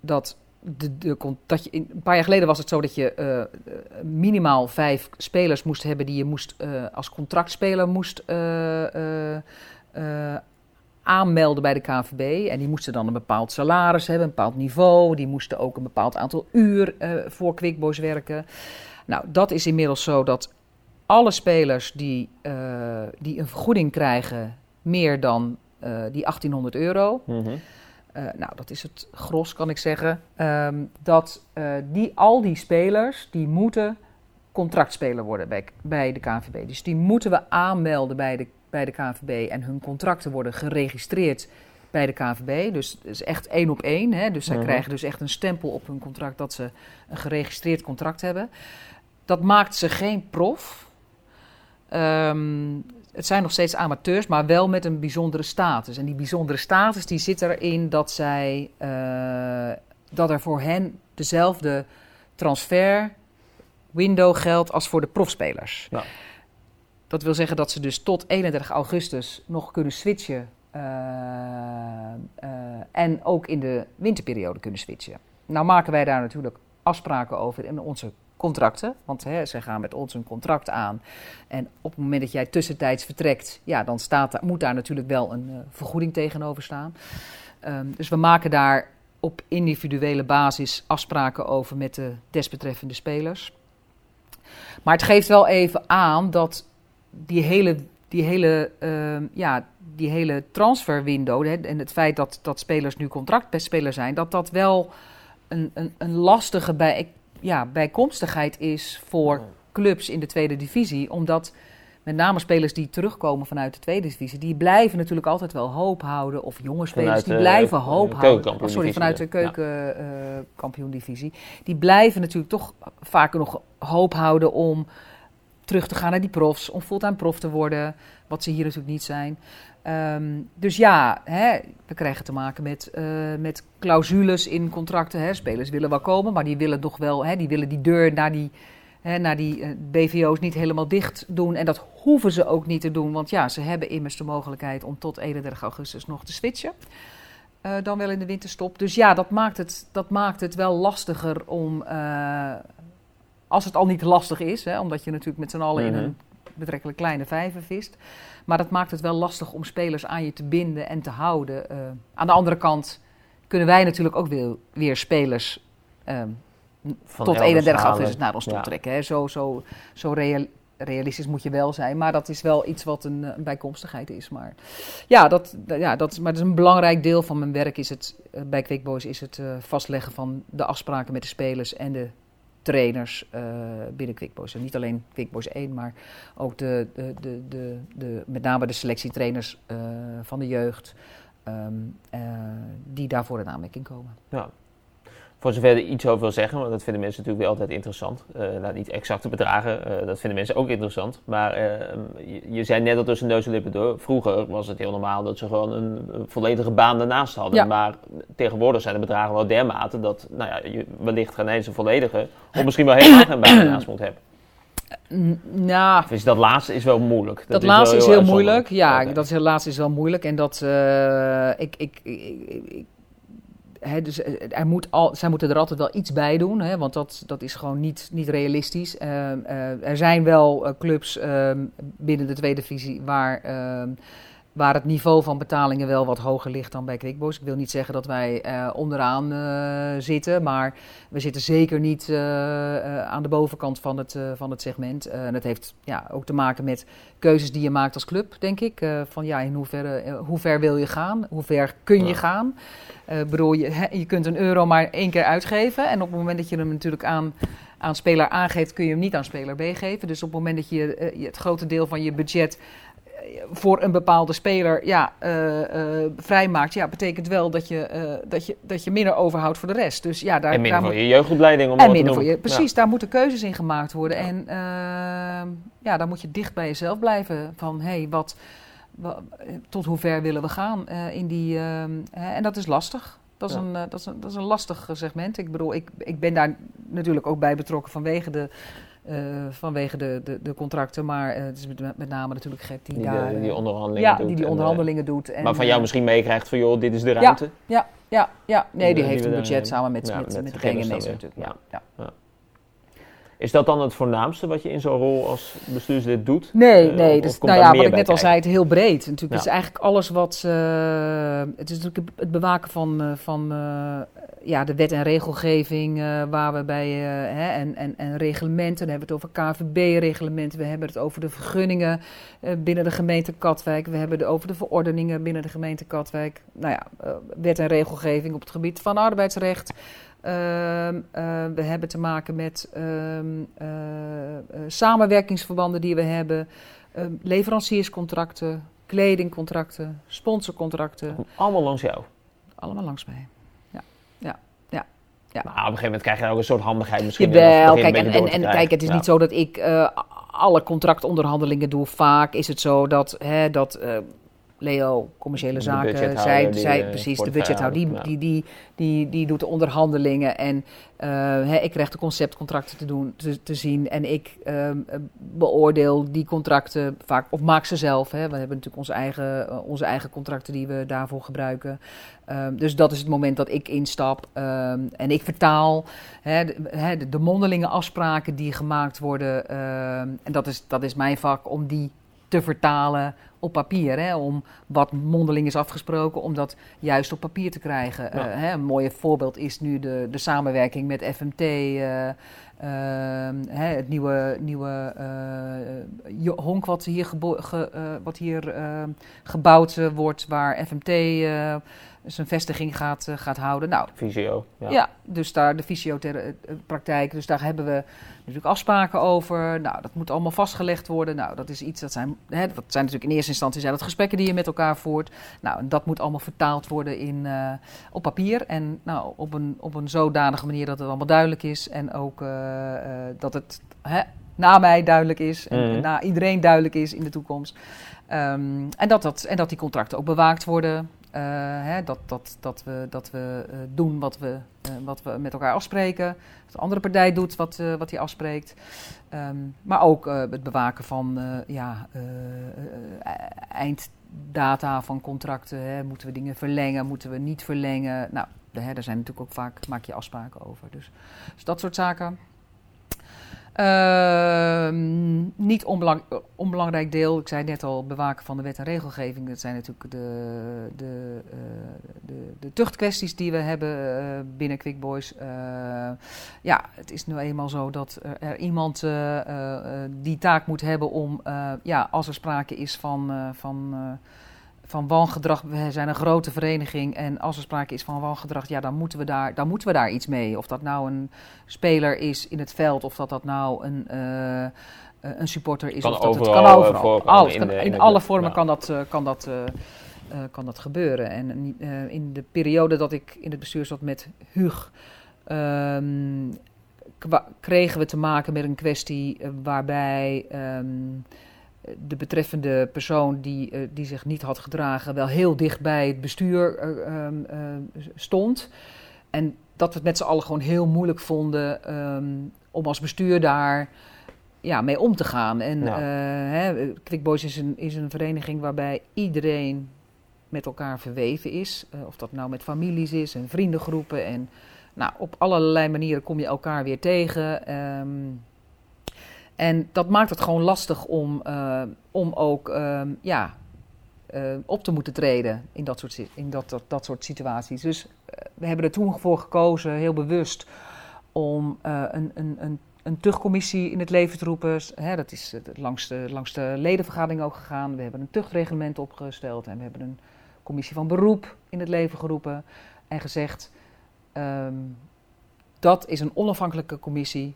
dat de, dat je een paar jaar geleden was het zo dat je uh, minimaal vijf spelers moest hebben die je moest, uh, als contractspeler moest aanmelden bij de KVB. En die moesten dan een bepaald salaris hebben, een bepaald niveau. Die moesten ook een bepaald aantal uur voor Quickboys werken. Nou, dat is inmiddels zo dat alle spelers die, die een vergoeding krijgen meer dan die 1800 euro. Mm uh, nou, dat is het gros, kan ik zeggen. Um, dat uh, die, al die spelers, die moeten contractspeler worden bij, bij de KNVB. Dus die moeten we aanmelden bij de, bij de KNVB en hun contracten worden geregistreerd bij de KNVB. Dus het is echt één op één. Hè? Dus zij mhm. krijgen dus echt een stempel op hun contract dat ze een geregistreerd contract hebben. Dat maakt ze geen prof. Um, het zijn nog steeds amateurs, maar wel met een bijzondere status. En die bijzondere status die zit erin dat, zij, uh, dat er voor hen dezelfde transfer window geldt als voor de profspelers. Ja. Dat wil zeggen dat ze dus tot 31 augustus nog kunnen switchen uh, uh, en ook in de winterperiode kunnen switchen. Nou maken wij daar natuurlijk afspraken over in onze contracten. Want hè, ze gaan met ons een contract aan. En op het moment dat jij tussentijds vertrekt, ja, dan staat, moet daar natuurlijk wel een uh, vergoeding tegenover staan. Um, dus we maken daar op individuele basis afspraken over met de desbetreffende spelers. Maar het geeft wel even aan dat die hele, die hele, uh, ja, die hele transferwindow hè, en het feit dat, dat spelers nu contractspelers zijn, dat dat wel een, een, een lastige bij ja, bijkomstigheid is voor clubs in de tweede divisie. Omdat met name spelers die terugkomen vanuit de tweede divisie, die blijven natuurlijk altijd wel hoop houden. Of jonge spelers, die blijven hoop houden. Oh, sorry, vanuit de keukenkampioen-divisie. die blijven natuurlijk toch vaker nog hoop houden om terug te gaan naar die profs. Om fulltime prof te worden, wat ze hier natuurlijk niet zijn. Um, dus ja, hè, we krijgen te maken met, uh, met clausules in contracten. Hè. Spelers willen wel komen, maar die willen toch wel, hè, die willen die deur naar die, hè, naar die uh, BVO's niet helemaal dicht doen. En dat hoeven ze ook niet te doen, want ja, ze hebben immers de mogelijkheid om tot 31 augustus nog te switchen. Uh, dan wel in de winterstop. Dus ja, dat maakt het, dat maakt het wel lastiger om, als het al niet lastig is, hè, omdat je natuurlijk met z'n allen mm -hmm. in een betrekkelijk kleine vijver vist. Maar dat maakt het wel lastig om spelers aan je te binden en te houden. Uh, aan de andere kant kunnen wij natuurlijk ook weer, weer spelers uh, tot 31 augustus naar ons toe trekken. Hè. Zo, zo, zo real, realistisch moet je wel zijn. Maar dat is wel iets wat een, een bijkomstigheid is. Maar ja, dat, ja dat, maar dat is een belangrijk deel van mijn werk. Is het, uh, bij Quickboys is het uh, vastleggen van de afspraken met de spelers en de trainers uh, binnen Quickboys. En niet alleen Quickboys 1, maar ook de, de, de, de, met name de selectietrainers uh, van de jeugd, um, uh, die daarvoor in aanmerking komen. Ja. Voor zover je er iets over wil zeggen, want dat vinden mensen natuurlijk wel altijd interessant. Nou, niet exacte bedragen, uh, dat vinden mensen ook interessant. Maar uh, je, je, zei net al tussen neus en lippen door. Vroeger was het heel normaal dat ze gewoon een, volledige baan ernaast hadden. Ja. Maar tegenwoordig zijn de bedragen wel dermate dat nou ja, je wellicht geen eens een volledige, of misschien wel helemaal geen baan ernaast moet hebben. Nou, dus dat laatste is wel moeilijk. Dat, dat is laatste is heel, heel moeilijk. Ja, dat is, laatste is wel moeilijk. En dat ik, ik, ik, ik Dus eh, er moet zij moeten er altijd wel iets bij doen, hè, want dat, dat is gewoon niet, niet realistisch. Uh, uh, er zijn wel clubs ehm, binnen de tweede divisie waar, ehm, waar het niveau van betalingen wel wat hoger ligt dan bij Quickboys. Ik wil niet zeggen dat wij onderaan zitten, maar we zitten zeker niet aan de bovenkant van het, van het segment. en dat heeft ja, ook te maken met keuzes die je maakt als club, denk ik. van ja, in hoeverre, hoe ver wil je gaan? Hoe ver kun je ja. gaan? Uh, bedoel, je, je kunt een euro maar één keer uitgeven. En op het moment dat je hem natuurlijk aan, aan speler A geeft, kun je hem niet aan speler B geven. Dus op het moment dat je het grote deel van je budget voor een bepaalde speler ja, uh, uh, vrijmaakt, ja, betekent wel dat je, uh, dat, je, dat je minder overhoudt voor de rest. Dus, ja, daar, en minder daar voor je jeugdopleiding. Om en minder voor je, precies, ja. daar moeten keuzes in gemaakt worden. Ja. En ja, dan moet je dicht bij jezelf blijven van, hé, hey, wat tot hoe ver willen we gaan in die. Uh, en dat is lastig. Dat is, ja. een, dat, is een, dat is een lastig segment. Ik bedoel, ik, ik ben daar natuurlijk ook bij betrokken vanwege de, vanwege de, de, de, contracten, maar het is met, met, name natuurlijk gek die, die daar... die onderhandelingen ja, doet. die die onderhandelingen doet. En, maar van jou misschien meekrijgt van, joh, dit is de ruimte. Ja, ja, ja. Nee, die, Die heeft een budget samen met, ja, met, met met, de natuurlijk. Ja, ja. Is dat dan het voornaamste wat je in zo'n rol als bestuurslid doet? Nee, Eh, nee. of- Dus, of nou ja, wat ik net al zei, het is heel breed. Natuurlijk, Ja. het is eigenlijk alles wat... eh, het is natuurlijk het bewaken van, eh, van ja, de wet en regelgeving... waar we bij... hè, en, en, en reglementen. Dan hebben we het over KVB-reglementen. We hebben het over de vergunningen binnen de gemeente Katwijk. We hebben het over de verordeningen binnen de gemeente Katwijk. Nou ja, wet en regelgeving op het gebied van arbeidsrecht... Ehm, eh, we hebben te maken met ehm, eh, eh, samenwerkingsverbanden die we hebben, ehm, leverancierscontracten, kledingcontracten, sponsorcontracten. Allemaal langs jou. Allemaal langs mij. Maar op een gegeven moment krijg je ook een soort handigheid misschien. Jawel, je kijk, en, en, kijk, het is Ja. niet zo dat ik eh, alle contractonderhandelingen doe. Vaak is het zo dat, hè, dat Leo, commerciële zaken, zij, zij eh, precies, de budgethouder, die, die, die, die, die doet de onderhandelingen. En eh, ik krijg de conceptcontracten te, doen, te, zien. En ik ehm, eh, beoordeel die contracten vaak, of maak ze zelf. Hè. We hebben natuurlijk onze eigen, eh, onze eigen contracten die we daarvoor gebruiken. Ehm, dus dat is het moment dat ik instap. Ehm, en ik vertaal hè, de, hè, de, de mondelinge afspraken die gemaakt worden. en dat is, dat is mijn vak om die te vertalen op papier. Hè, om wat mondeling is afgesproken, om dat juist op papier te krijgen. Ja. Eh, hè, een mooi voorbeeld is nu de, de samenwerking met FMT. eh, ehm, hè, het nieuwe, nieuwe eh, honk wat hier, ge- wat hier eh, gebouwd wordt, waar FMT zijn vestiging gaat, gaat houden. Nou, Visio. Ja. ja. dus daar de fysiopraktijk, dus daar hebben we natuurlijk afspraken over. Nou, dat moet allemaal vastgelegd worden. Nou, dat is iets, dat zijn, hè, dat zijn natuurlijk in eerste instantie zijn dat gesprekken die je met elkaar voert. Nou, dat moet allemaal vertaald worden in, eh, op papier. En nou, op een, op een zodanige manier dat het allemaal duidelijk is. En ook eh, eh, dat het hè, na mij duidelijk is. En Mhm. na iedereen duidelijk is in de toekomst. Ehm, en, dat dat, en dat die contracten ook bewaakt worden. Eh, hè, dat, dat, dat we, dat we eh, doen wat we, eh, wat we met elkaar afspreken. Dat de andere partij doet wat, wat hij afspreekt. Ehm, maar ook het bewaken van ja, einddata van contracten. Hè. Moeten we dingen verlengen? Moeten we niet verlengen? Nou, hè, daar zijn natuurlijk ook vaak maak je afspraken over. Dus, dus dat soort zaken. Ehm, niet onbelang, onbelangrijk deel, ik zei net al, bewaken van de wet en regelgeving. Dat zijn natuurlijk de, de, eh, de, de tuchtkwesties die we hebben eh, binnen Quick Boys. Eh, ja, het is nu eenmaal zo dat er, iemand die taak moet hebben om, ja, als er sprake is van, van, van wangedrag. We zijn een grote vereniging en als er sprake is van wangedrag, ja, dan moeten we daar, dan moeten we daar iets mee. Of dat nou een speler is in het veld, of dat dat nou een, eh, een supporter is. Kan of dat het kan eh, overal. voorkomen Alles in kan- de- in alle vormen kan dat, eh, kan dat, kan dat gebeuren. En in de periode dat ik in het bestuur zat met Hug, ehm, kregen we te maken met een kwestie waarbij ehm, de betreffende persoon die, eh, die zich niet had gedragen wel heel dicht bij het bestuur eh, ehm, eh, stond. En dat we het met z'n allen gewoon heel moeilijk vonden ehm, om als bestuur daar ja, mee om te gaan. En eh, hè, Quick Boys is een, is een vereniging waarbij iedereen met elkaar verweven is. Of dat nou met families is en vriendengroepen. En nou, op allerlei manieren kom je elkaar weer tegen. Ehm, en dat maakt het gewoon lastig om, eh, om ook ehm, ja, eh, op te moeten treden in dat soort, in dat, dat, dat soort situaties. Dus eh, we hebben er toen voor gekozen, heel bewust, om een, een, een, een tuchtcommissie in het leven te roepen. Hè, dat is langs de, langs de ledenvergadering ook gegaan. We hebben een tuchtreglement opgesteld en we hebben een commissie van beroep in het leven geroepen. En gezegd, ehm, dat is een onafhankelijke commissie.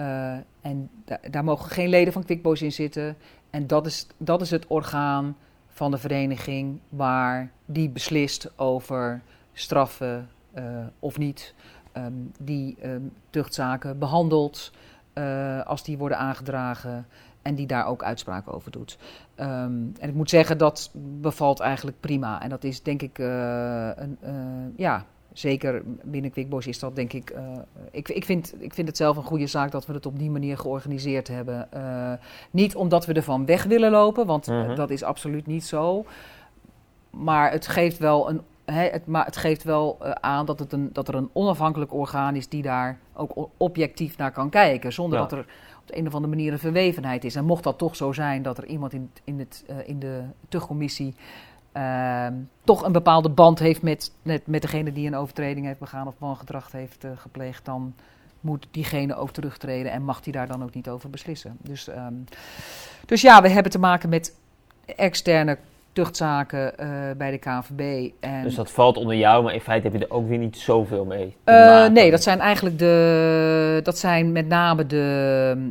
Eh, en da- daar mogen geen leden van QuickBoys in zitten. En dat is, dat is het orgaan van de vereniging waar die beslist over straffen eh, of niet. Ehm, die ehm, tuchtzaken behandelt eh, als die worden aangedragen en die daar ook uitspraken over doet. Ehm, en ik moet zeggen, dat bevalt eigenlijk prima. En dat is denk ik een, ja, zeker binnen Quickboys is dat denk ik. ik, ik, vind, ik vind het zelf een goede zaak dat we het op die manier georganiseerd hebben. niet omdat we ervan weg willen lopen, want Mhm. dat is absoluut niet zo. Maar het geeft wel, een, het, maar het geeft wel eh, aan dat, het een, dat er een onafhankelijk orgaan is die daar ook objectief naar kan kijken. Zonder Ja. dat er op de een of andere manier een verwevenheid is. En mocht dat toch zo zijn dat er iemand in, in, het, eh, in de tuchtcommissie ehm, toch een bepaalde band heeft met, met, met degene die een overtreding heeft begaan of wangedrag heeft eh, gepleegd, dan moet diegene ook terugtreden en mag die daar dan ook niet over beslissen. Dus, ehm, dus ja, we hebben te maken met externe tuchtzaken eh, bij de KNVB. En, Dus dat valt onder jou, maar in feite heb je er ook weer niet zoveel mee. te maken. nee, dat zijn eigenlijk de. Dat zijn met name de.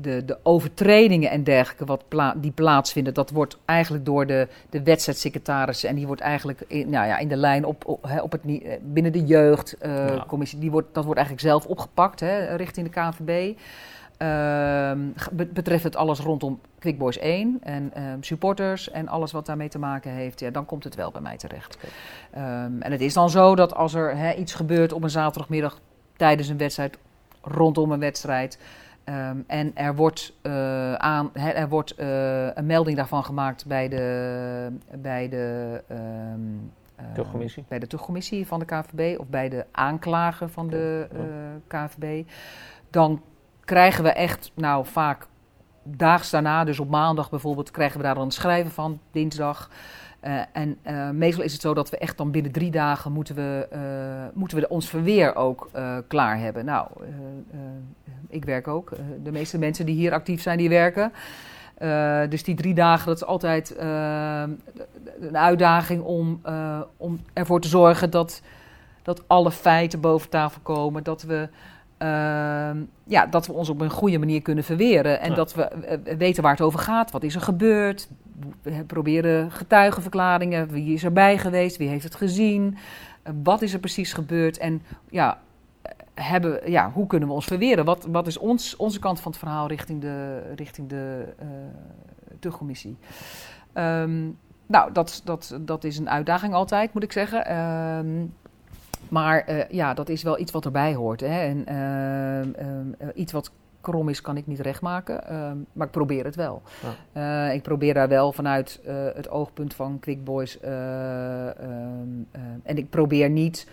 De, de overtredingen en dergelijke wat pla- die plaatsvinden, dat wordt eigenlijk door de, de wedstrijdsecretaris en die wordt eigenlijk in, nou ja, in de lijn op, op, het, eh, binnen de jeugdcommissie, die wordt, dat wordt eigenlijk zelf opgepakt hè, richting de KNVB. Ehm, ge- be- betreft het alles rondom Quick Boys 1 en ehm, supporters en alles wat daarmee te maken heeft, ja, dan komt het wel bij mij terecht. Ehm, en het is dan zo dat als er iets gebeurt op een zaterdagmiddag tijdens een wedstrijd, rondom een wedstrijd, ehm, en er wordt, eh, aan, er wordt eh, een melding daarvan gemaakt bij de, bij de, Tuchtcommissie. bij de van de KVB of bij de aanklager van de Ja. eh, KVB, dan krijgen we echt, nou vaak daags daarna, dus op maandag bijvoorbeeld, krijgen we daar dan een schrijven van, dinsdag. Eh, en eh, meestal is het zo dat we echt dan binnen drie dagen moeten we, eh, moeten we ons verweer ook klaar hebben. Nou, ik werk ook. De meeste mensen die hier actief zijn, die werken. Dus die drie dagen, dat is altijd een uitdaging om, om ervoor te zorgen dat, dat alle feiten boven tafel komen. Dat we, ehm, ja, dat we ons op een goede manier kunnen verweren. En Ja. dat we eh, weten waar het over gaat. Wat is er gebeurd? We proberen getuigenverklaringen. Wie is erbij geweest? Wie heeft het gezien? Eh, wat is er precies gebeurd? En ja, eh, hebben, ja, hoe kunnen we ons verweren? Wat, wat is ons, onze kant van het verhaal richting de, richting de eh tuchtcommissie? Ehm, nou, dat, dat, dat is een uitdaging altijd, moet ik zeggen. Ehm, maar eh, ja, dat is wel iets wat erbij hoort. Hè? En ehm, ehm, eh, iets wat krom is, kan ik niet rechtmaken. ehm, maar ik probeer het wel. Eh, ik probeer daar wel vanuit het oogpunt van Quick Boys. en ik probeer niet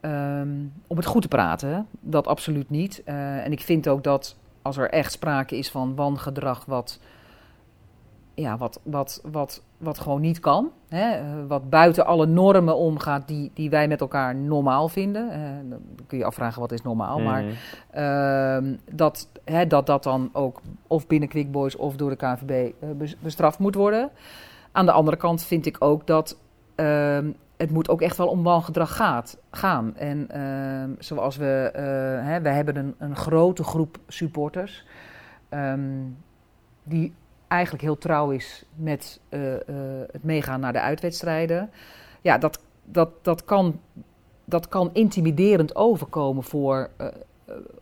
ehm, om het goed te praten. hè. Dat absoluut niet. En ik vind ook dat als er echt sprake is van wangedrag wat, ja, wat, wat, wat, wat gewoon niet kan. Hè, eh, wat buiten alle normen omgaat die, die wij met elkaar normaal vinden. Eh, dan kun je afvragen wat is normaal. Maar Mhm. Ehm, dat, hè, dat dat dan ook of binnen Quick Boys of door de KVB eh, bes- bestraft moet worden. Aan de andere kant vind ik ook dat ehm, het moet ook echt wel om wangedrag gaat, gaan. En ehm, zoals we, hè, we hebben een, een grote groep supporters ehm, die eigenlijk heel trouw is met eh, eh, het meegaan naar de uitwedstrijden. Ja, dat, dat, dat, kan, dat kan intimiderend overkomen voor eh,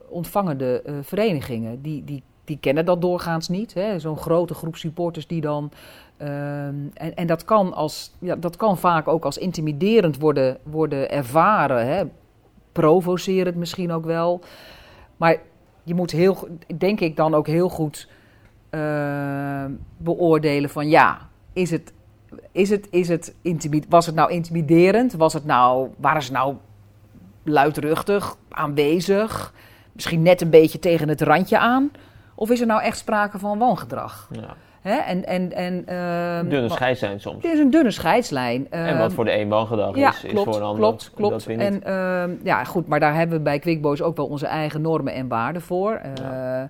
ontvangende verenigingen. Die, die, die kennen dat doorgaans niet. Zo'n grote groep supporters die dan. ehm, en, en dat kan, als, ja, dat kan vaak ook als intimiderend worden, worden ervaren. Hè. Provocerend misschien ook wel. Maar je moet heel, denk ik dan ook heel goed eh, beoordelen van ja, is het, is het, is het was het nou intimiderend? Was het nou, waren ze nou luidruchtig, aanwezig, misschien net een beetje tegen het randje aan? Of is er nou echt sprake van wangedrag? Ja. Hè? En, en, en, ehm, Dunne wa- scheid zijn soms. Het is een dunne scheidslijn. en wat Ehm, voor de een wangedrag ja, is, is klopt, voor een ander klopt, klopt. En ehm, ja, goed, maar daar hebben we bij Quick Boys ook wel onze eigen normen en waarden voor. Eh, Ja.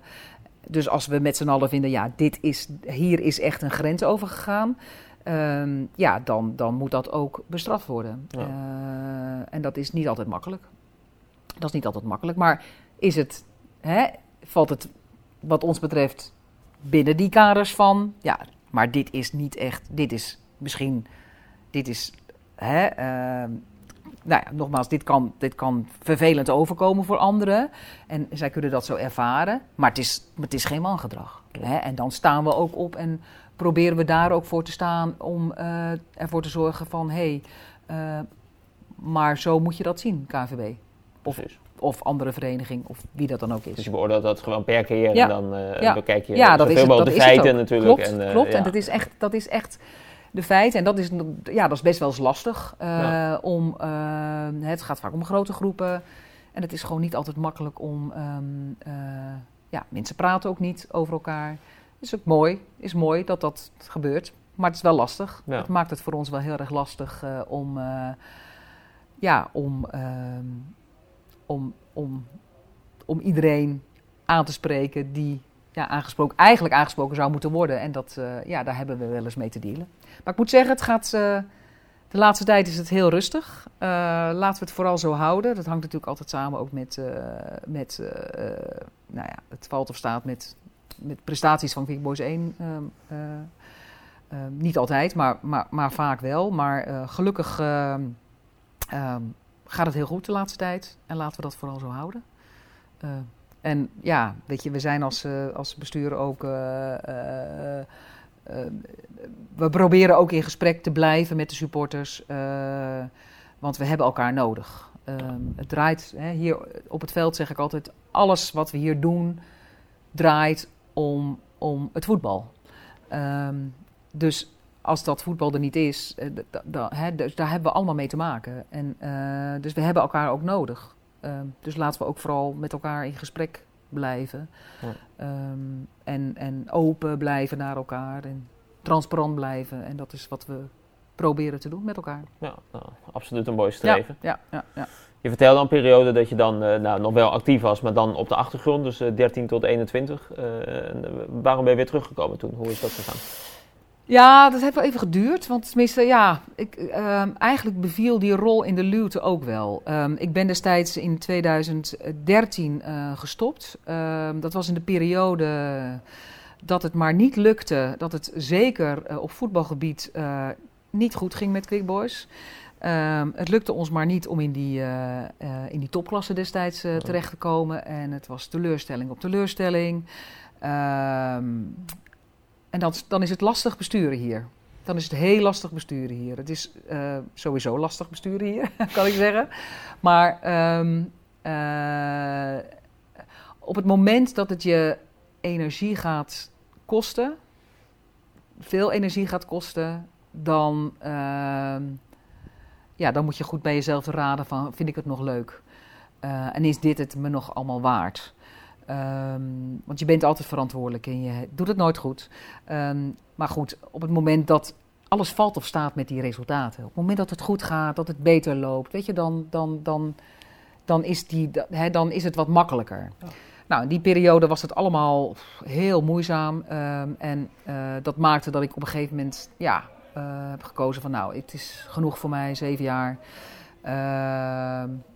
Dus als we met z'n allen vinden, ja, dit is, hier is echt een grens overgegaan. ehm ja, dan, dan moet dat ook bestraft worden. Ja. Eh, en dat is niet altijd makkelijk. Dat is niet altijd makkelijk. Maar is het, hè, valt het wat ons betreft binnen die kaders van, ja, maar dit is niet echt, dit is misschien, dit is, hè, ehm, nou ja, nogmaals, dit kan, dit kan vervelend overkomen voor anderen. En zij kunnen dat zo ervaren. Maar het is, het is geen wangedrag. Hè? En dan staan we ook op en proberen we daar ook voor te staan om eh, ervoor te zorgen van... hé, hey, Eh, maar zo moet je dat zien, KVB. Of, Precies. of andere vereniging, of wie dat dan ook is. Dus je beoordeelt dat gewoon per keer Ja. en dan eh, Ja. bekijk je Ja, dat is het, dat de is feiten natuurlijk. Klopt, en, klopt. En dat is, echt, dat is echt de feiten. En dat is, ja, dat is best wel eens lastig. eh, Ja. om, eh, het gaat vaak om grote groepen. En het is gewoon niet altijd makkelijk om... ehm, eh, ja, mensen praten ook niet over elkaar. Is ook mooi. Is mooi dat dat gebeurt. Maar het is wel lastig. Ja. Het maakt het voor ons wel heel erg lastig om... ja, om, ehm, om, om, om iedereen aan te spreken die ja, aangesproken, eigenlijk aangesproken zou moeten worden. En dat, eh, ja, daar hebben we wel eens mee te dealen. Maar ik moet zeggen, het gaat, eh, de laatste tijd is het heel rustig. Eh, laten we het vooral zo houden. Dat hangt natuurlijk altijd samen ook met, met nou ja, het valt of staat met, met prestaties van Quick Boys 1. ehm, eh, ehm, niet altijd, maar, maar, maar vaak wel. Maar gelukkig ehm, gaat het heel goed de laatste tijd. En laten we dat vooral zo houden. En ja, weet je, we zijn als, eh, als bestuur ook. eh, eh, we proberen ook in gesprek te blijven met de supporters. want we hebben elkaar nodig. Ehm, het draait, hè, hier op het veld zeg ik altijd: alles wat we hier doen draait om, om het voetbal. Ehm, dus als dat voetbal er niet is, hè, dus daar hebben we allemaal mee te maken. En, dus we hebben elkaar ook nodig. Ehm, dus laten we ook vooral met elkaar in gesprek blijven. Ja. Ehm, en, en open blijven naar elkaar en transparant blijven. En dat is wat we proberen te doen met elkaar. Ja, nou, absoluut een mooi streven. Ja, ja, ja. Je vertelde een periode dat je dan eh, nou, nog wel actief was, maar dan op de achtergrond, dus eh, 13 tot 21. Eh, en, eh, waarom ben je weer teruggekomen toen? Hoe is dat gegaan? Ja, dat heeft wel even geduurd. Want tenminste, ja, ik, ehm, eigenlijk beviel die rol in de luwte ook wel. Ehm, ik ben destijds in 2013 eh, gestopt. Ehm, dat was in de periode dat het maar niet lukte. Dat het zeker eh, op voetbalgebied eh, niet goed ging met Quick Boys. Ehm, het lukte ons maar niet om in die, in die topklasse destijds eh, terecht te komen. En het was teleurstelling op teleurstelling. Ehm, en dan, dan is het lastig besturen hier. Dan is het heel lastig besturen hier. Het is eh, sowieso lastig besturen hier, kan ik zeggen. Maar ehm, eh, op het moment dat het je energie gaat kosten, veel energie gaat kosten, dan, ehm, ja, dan moet je goed bij jezelf raden van, vind ik het nog leuk? Eh, en is dit het me nog allemaal waard? Ehm, want je bent altijd verantwoordelijk en je doet het nooit goed. Ehm, maar goed, op het moment dat alles valt of staat met die resultaten. Op het moment dat het goed gaat, dat het beter loopt, weet je, dan, dan, dan, dan, is, die, hè, dan is het wat makkelijker. Ja. Nou, in die periode was het allemaal heel moeizaam. ehm, en eh, dat maakte dat ik op een gegeven moment ja, eh, heb gekozen van nou, het is genoeg voor mij, zeven jaar.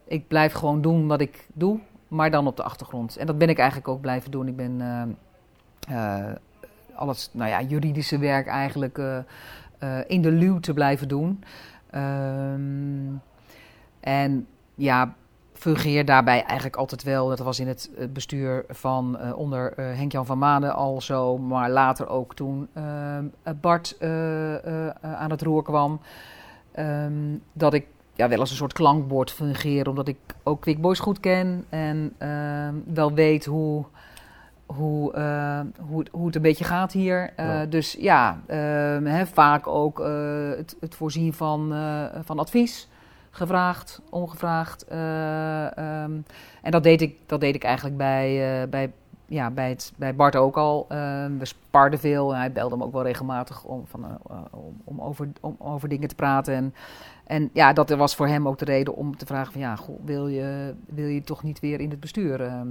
Ik blijf gewoon doen wat ik doe, maar dan op de achtergrond. En dat ben ik eigenlijk ook blijven doen. Ik ben ehm, eh, alles, nou ja, juridische werk eigenlijk eh, eh, in de luw te blijven doen. Ehm, en ja, fungeer daarbij eigenlijk altijd wel. Dat was in het eh, bestuur van eh, onder eh, Henk-Jan van Manen al zo, maar later ook toen ehm, eh, Bart eh, eh, eh, aan het roer kwam. Ehm, dat ik ja, wel als een soort klankbord fungeer, omdat ik ook Quick Boys goed ken en ehm, wel weet hoe, hoe, eh, hoe, het- hoe het een beetje gaat hier. Eh, Ja. Dus ja, ehm, hè, vaak ook eh, het, het voorzien van, eh, van advies. Gevraagd, ongevraagd. ehm, en dat deed ik, dat deed ik eigenlijk bij, bij, ja, bij, het, bij Bart ook al. Ehm, we sparden veel. en Hij belde me ook wel regelmatig om, van, om, om, over, om over dingen te praten. En, en ja, dat was voor hem ook de reden om te vragen van... ja, goh, wil, je, wil je toch niet weer in het bestuur? Ehm,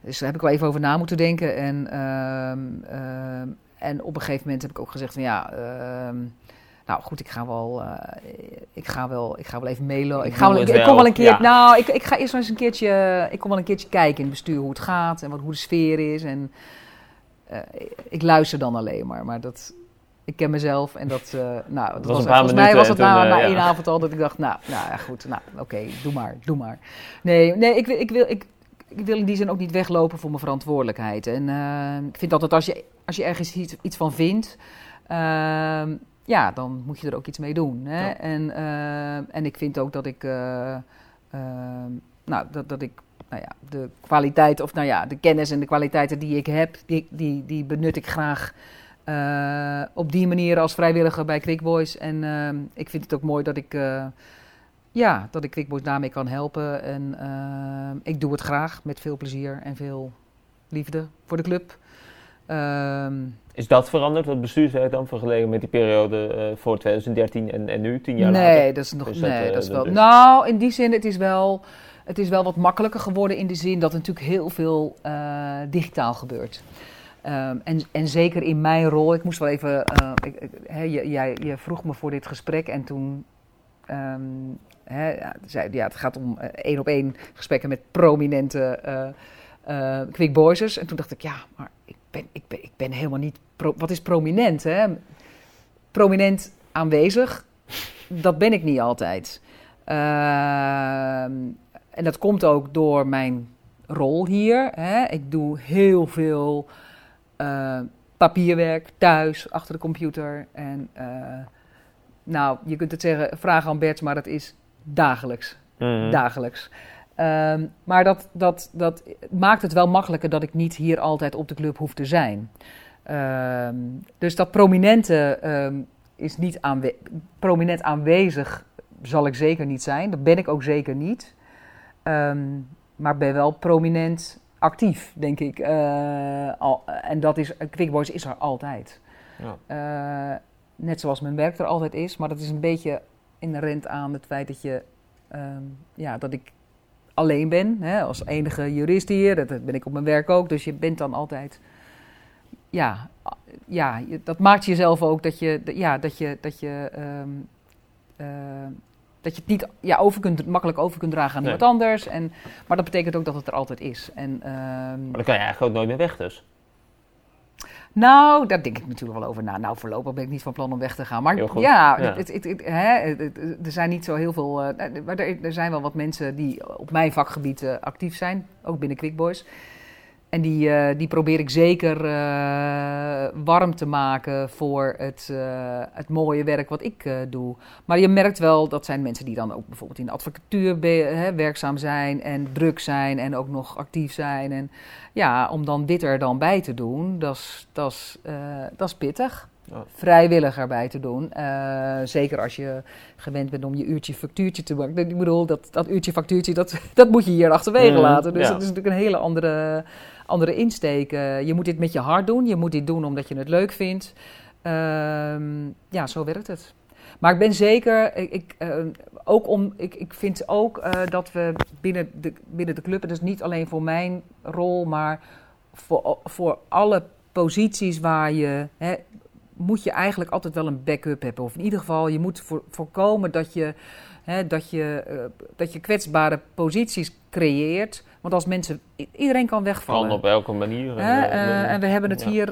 dus daar heb ik wel even over na moeten denken. En, ehm, ehm, en op een gegeven moment heb ik ook gezegd van ja... nou goed, ik ga wel, eh, ik ga wel, ik ga wel even mailen. Ik, ga wel, ik, ik kom wel een keer. ja. Nou, ik, ik ga eerst wel eens een keertje. Ik kom wel een keertje kijken in het bestuur hoe het gaat en wat, hoe de sfeer is. En eh, ik luister dan alleen maar. Maar dat, ik ken mezelf en dat. eh, nou, dat was was, volgens mij was het na, eh, na ja. één avond al dat ik dacht, nou, nou ja, goed, nou, oké, doe maar, doe maar. Nee, nee, ik wil, ik wil, ik, ik wil in die zin ook niet weglopen voor mijn verantwoordelijkheid. En eh, ik vind altijd als je, als je ergens iets, iets van vindt, ehm, ja, dan moet je er ook iets mee doen. Hè? Ja. En, en ik vind ook dat ik, eh, eh, nou, dat, dat ik nou ja, de kwaliteit, of nou ja, de kennis en de kwaliteiten die ik heb, die, die, die benut ik graag eh, op die manier als vrijwilliger bij Quick Boys. En eh, ik vind het ook mooi dat ik, eh, ja, dat ik Quick Boys daarmee kan helpen. En eh, ik doe het graag met veel plezier en veel liefde voor de club. Ehm, Is dat veranderd, dat bestuurswerk dan, vergeleken met die periode eh, voor 2013 en, en nu, tien jaar nee, later? dat is nog. Dus nee, dat is wel. is- Nou, in die zin, het is wel. Het is wel wat makkelijker geworden in de zin dat er natuurlijk heel veel digitaal gebeurt. Ehm, en, en zeker in mijn rol, ik moest wel even. eh, je, jij, je vroeg me voor dit gesprek en toen. ehm, hè, ja, zei, ja, het gaat om eh, één op één gesprekken met prominente eh, quick boysers. En toen dacht ik, ja, maar ik ben, ik ben, ik ben helemaal niet. wat is prominent? Hè? Prominent aanwezig, dat ben ik niet altijd. Ehm, en dat komt ook door mijn rol hier. Hè. Ik doe heel veel eh, papierwerk thuis, achter de computer. En eh, nou, je kunt het zeggen, vraag aan Bert, maar dat is dagelijks. Mhm. Dagelijks. Ehm, maar dat, dat, dat maakt het wel makkelijker dat ik niet hier altijd op de club hoef te zijn. Ehm, dus dat prominente ehm, is niet aanwe- prominent aanwezig zal ik zeker niet zijn. Dat ben ik ook zeker niet. Maar ben wel prominent actief, denk ik. Eh, al, en dat is, Quick Boys is er altijd. Ja. Eh, net zoals mijn werk er altijd is. Maar dat is een beetje inherent aan het feit dat, je, ehm, ja, dat ik alleen ben. Hè, als enige jurist hier. Dat dat ben ik op mijn werk ook. Dus je bent dan altijd... Ja, ja dat maakt jezelf ook dat je... Ja, dat je... Dat je ehm, eh, dat je het niet ja, over kunt, makkelijk over kunt dragen aan Nee. iemand anders. En, maar dat betekent ook dat het er altijd is. En, ehm, Maar dan kan je eigenlijk ook nooit meer weg dus. nou, daar denk ik natuurlijk wel over na. Nou, voorlopig ben ik niet van plan om weg te gaan. Maar ja, Ja. Het, het, het- hè, er zijn niet zo heel veel. eh, maar er, er zijn wel wat mensen die op mijn vakgebied eh, actief zijn, ook binnen Quick Boys. En die, eh, die probeer ik zeker eh, warm te maken voor het, eh, het mooie werk wat ik doe. Maar je merkt wel, dat zijn mensen die dan ook bijvoorbeeld in de advocatuur hè, werkzaam zijn en druk zijn en ook nog actief zijn. En ja, om dan dit er dan bij te doen, dat is- dat is, dat is pittig. Ja. Vrijwillig erbij te doen. Zeker als je gewend bent om je uurtje factuurtje te maken. Ik bedoel, dat, dat uurtje factuurtje, dat, dat moet je hier achterwege Mhm, laten. Dus ja. dat is natuurlijk een hele andere, andere insteek. Eh, je moet dit met je hart doen. Je moet dit doen omdat je het leuk vindt. Ehm, ja, zo werkt het. Maar ik ben zeker, ik, eh, ook om, ik, ik vind ook eh, dat we binnen de, binnen de club, is niet alleen voor mijn rol, maar voor, voor alle posities waar je, hè, moet je eigenlijk altijd wel een backup hebben. Of in ieder geval, je moet voor, voorkomen dat je, hè, dat, je, eh, dat je kwetsbare posities creëert. Want als mensen, iedereen kan wegvallen. Kan op welke manier. Hè, eh, eh, en we hebben het ja. hier,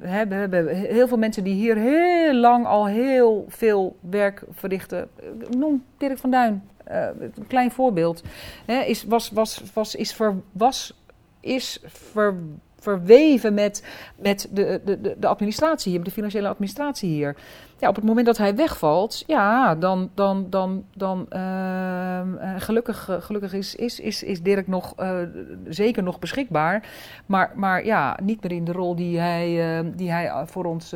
hè, we hebben heel veel mensen die hier heel lang al heel veel werk verrichten. Noem Dirk van Duin, een klein voorbeeld. Hè, is, was, was, was, is, ver, was, is ver, verweven met, met de, de, de- administratie hier, met de financiële administratie hier. Ja, op het moment dat hij wegvalt, ja, dan, dan, dan, dan ehm, eh, gelukkig, eh, gelukkig is, is, is, is Dirk nog eh, zeker nog beschikbaar. Maar, maar ja, niet meer in de rol die hij, eh, die hij voor ons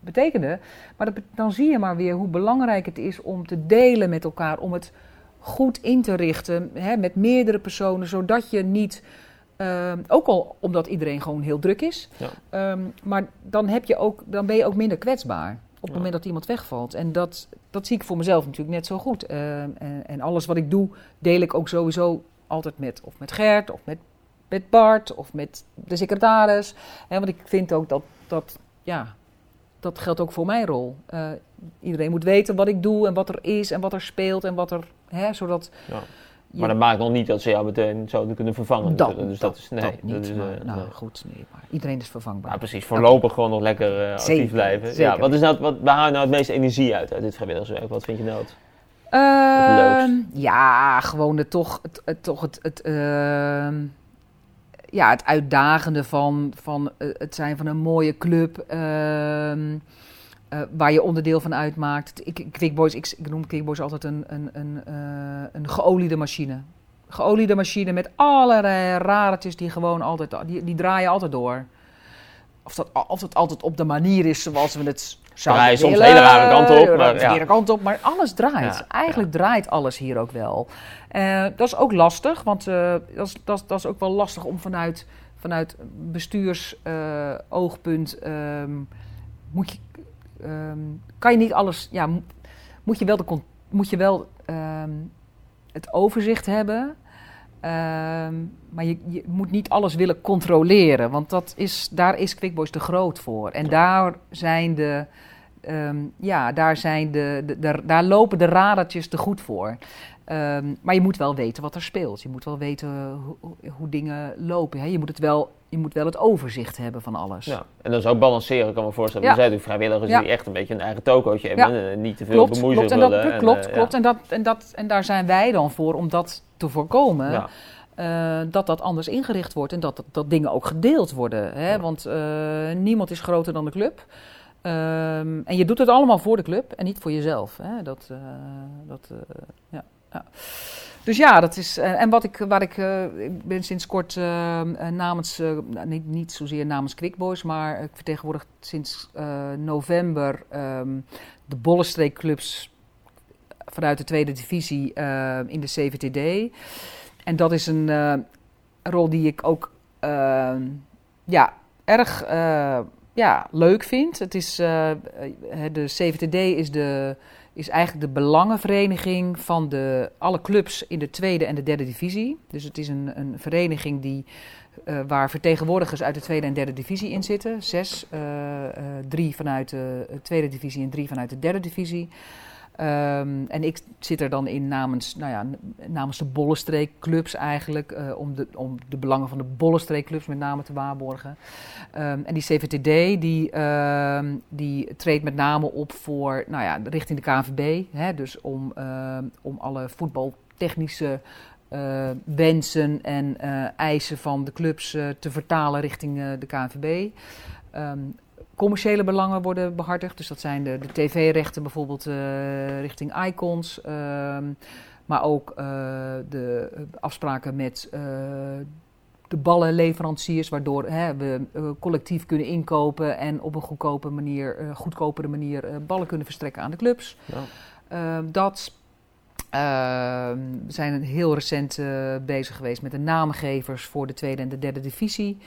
betekende. Maar dan zie je maar weer hoe belangrijk het is om te delen met elkaar, om het goed in te richten hè, met meerdere personen, zodat je niet. Eh, ook al omdat iedereen gewoon heel druk is. Ja. Ehm, maar dan, heb je ook, dan ben je ook minder kwetsbaar op het Ja. moment dat iemand wegvalt. En dat, dat zie ik voor mezelf natuurlijk net zo goed. Ehm, en, en alles wat ik doe, deel ik ook sowieso altijd met, of met Gert, of met, met Bart, of met de secretaris. Want ik vind ook dat, dat, ja, dat geldt ook voor mijn rol. Eh, iedereen moet weten wat ik doe en wat er is en wat er speelt en wat er, hè, zodat... Ja. Maar dat maakt nog niet dat ze jou meteen zouden kunnen vervangen. dat, dus dat, is, nee, dat niet. dat is, maar, eh, nou nee. goed, nee, maar iedereen is vervangbaar. Ja, precies. Voorlopig gewoon nog lekker eh, actief Zeker, blijven. Ja, wat is nou, het- wat, waar haal je nou het meeste energie uit, uit dit vrijwilligerswerk? Wat vind je nou het? Ehm, leukst? ja, gewoon het, toch het, het, toch het, het, ehm, ja, het uitdagende van, van het zijn van een mooie club. Eh, waar je onderdeel van uitmaakt. Ik, Quickboys, ik, ik noem Quickboys altijd een, een, een, eh, een geoliede machine. Geoliede machine met allerlei rartjes die gewoon altijd, die, die draaien altijd door. Of dat, of dat altijd op de manier is zoals we het zouden Draai je soms willen, hele rare kanten op, de maar ja. kant op, maar alles draait. Ja, Eigenlijk draait alles hier ook wel. Eh, dat is ook lastig, want dat, is, dat, is, dat is ook wel lastig om vanuit, vanuit bestuursoogpunt ehm, moet je, ehm, kan je niet alles, ja, mo- moet je wel, de, moet je wel ehm, het overzicht hebben. Ehm, maar je, je moet niet alles willen controleren, want dat is, daar is Quickboys te groot voor. En daar zijn de, ja, daar, zijn de, de, de- daar lopen de radertjes te goed voor. Ehm, maar je moet wel weten wat er speelt. Je moet wel weten hoe, hoe- dingen lopen. Hè? Je, moet het wel, je moet wel het overzicht hebben van alles. Ja, en is ook balanceren, ik kan me voorstellen. Ja. Er zijn natuurlijk vrijwilligers Ja. die echt een beetje een eigen tokootje Ja. hebben. En niet te veel klopt, bemoeien klopt. En dat, willen. klopt, eh, klopt. ja. En, dat, en, dat, en daar zijn wij dan voor om dat te voorkomen. Eh, dat dat anders ingericht wordt en dat, dat, dat dingen ook gedeeld worden. Hè? Want eh, niemand is groter dan de club. Ehm, en je doet het allemaal voor de club en niet voor jezelf. Hè? Dat, eh, dat, eh, ja, Dus ja, dat is. eh, en wat ik, waar ik. eh, ik ben sinds kort eh, namens. nou, niet, niet zozeer namens Quickboys, maar ik vertegenwoordig sinds november ehm, de Bollenstreekclubs vanuit de tweede divisie in de CVTD. En dat is een rol die ik ook eh, ja, erg ja, leuk vind. Het is, de CVTD is, de, is eigenlijk de belangenvereniging van de, alle clubs in de tweede en de derde divisie. Dus het is een, een vereniging die, eh, waar vertegenwoordigers uit de tweede en derde divisie in zitten. Zes, eh, eh, drie vanuit de tweede divisie en drie vanuit de derde divisie. Ehm, en ik zit er dan in namens, nou ja, namens de Bollenstreekclubs eigenlijk, eh, om, de, om de belangen van de Bollenstreekclubs met name te waarborgen. Ehm, en die CVTD die, ehm, die treedt met name op voor, nou ja, richting de KNVB. Hè, dus om, om alle voetbaltechnische eh, wensen en eh, eisen van de clubs te vertalen richting de KNVB. Commerciële belangen worden behartigd. Dus dat zijn de, de tv-rechten bijvoorbeeld eh, richting icons. ehm, maar ook eh, de afspraken met eh, de ballenleveranciers, waardoor hè, we collectief kunnen inkopen en op een goedkope manier, eh, goedkopere manier ballen kunnen verstrekken aan de clubs. Ja. Ehm, dat ehm, we zijn heel recent bezig geweest met de naamgevers voor de tweede en de derde divisie.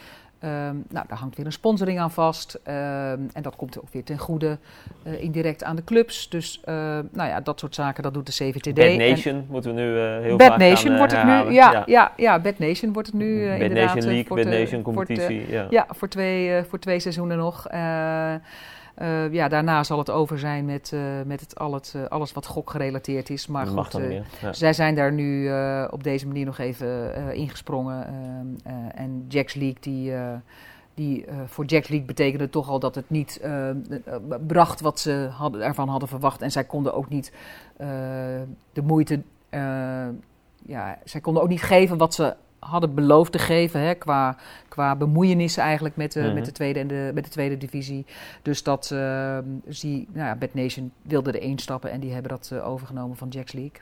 Ehm, nou, daar hangt weer een sponsoring aan vast. Ehm, en dat komt ook weer ten goede eh, indirect aan de clubs. Dus eh, nou ja, dat soort zaken, dat doet de CVTD. Bad En- Nation moeten we nu eh, heel Bad vaak Nation gaan, eh, wordt het nu. Ja, ja. Ja, Bad Nation wordt het nu Bad inderdaad. Nation League, voor Bad te- Nation voor competitie. ja. ja, voor twee, voor twee seizoenen nog. Eh, ja, daarna zal het over zijn met, eh, met het, al het, eh, alles wat gok gerelateerd is. Maar mag goed. Ja. zij zijn daar nu op deze manier nog even ingesprongen. Ehm, eh, en Jacks League, die, die voor Jacks League betekende toch al dat het niet bracht wat ze hadden, ervan hadden verwacht. En zij konden ook niet de moeite, ja, zij konden ook niet geven wat ze hadden beloofd te geven hè, qua, qua bemoeienissen eigenlijk met de, Mhm. met, de tweede en de, met de tweede divisie. Dus dat eh, zie, nou ja, Bad Nation wilde er één stappen en die hebben dat eh, overgenomen van Jacks League.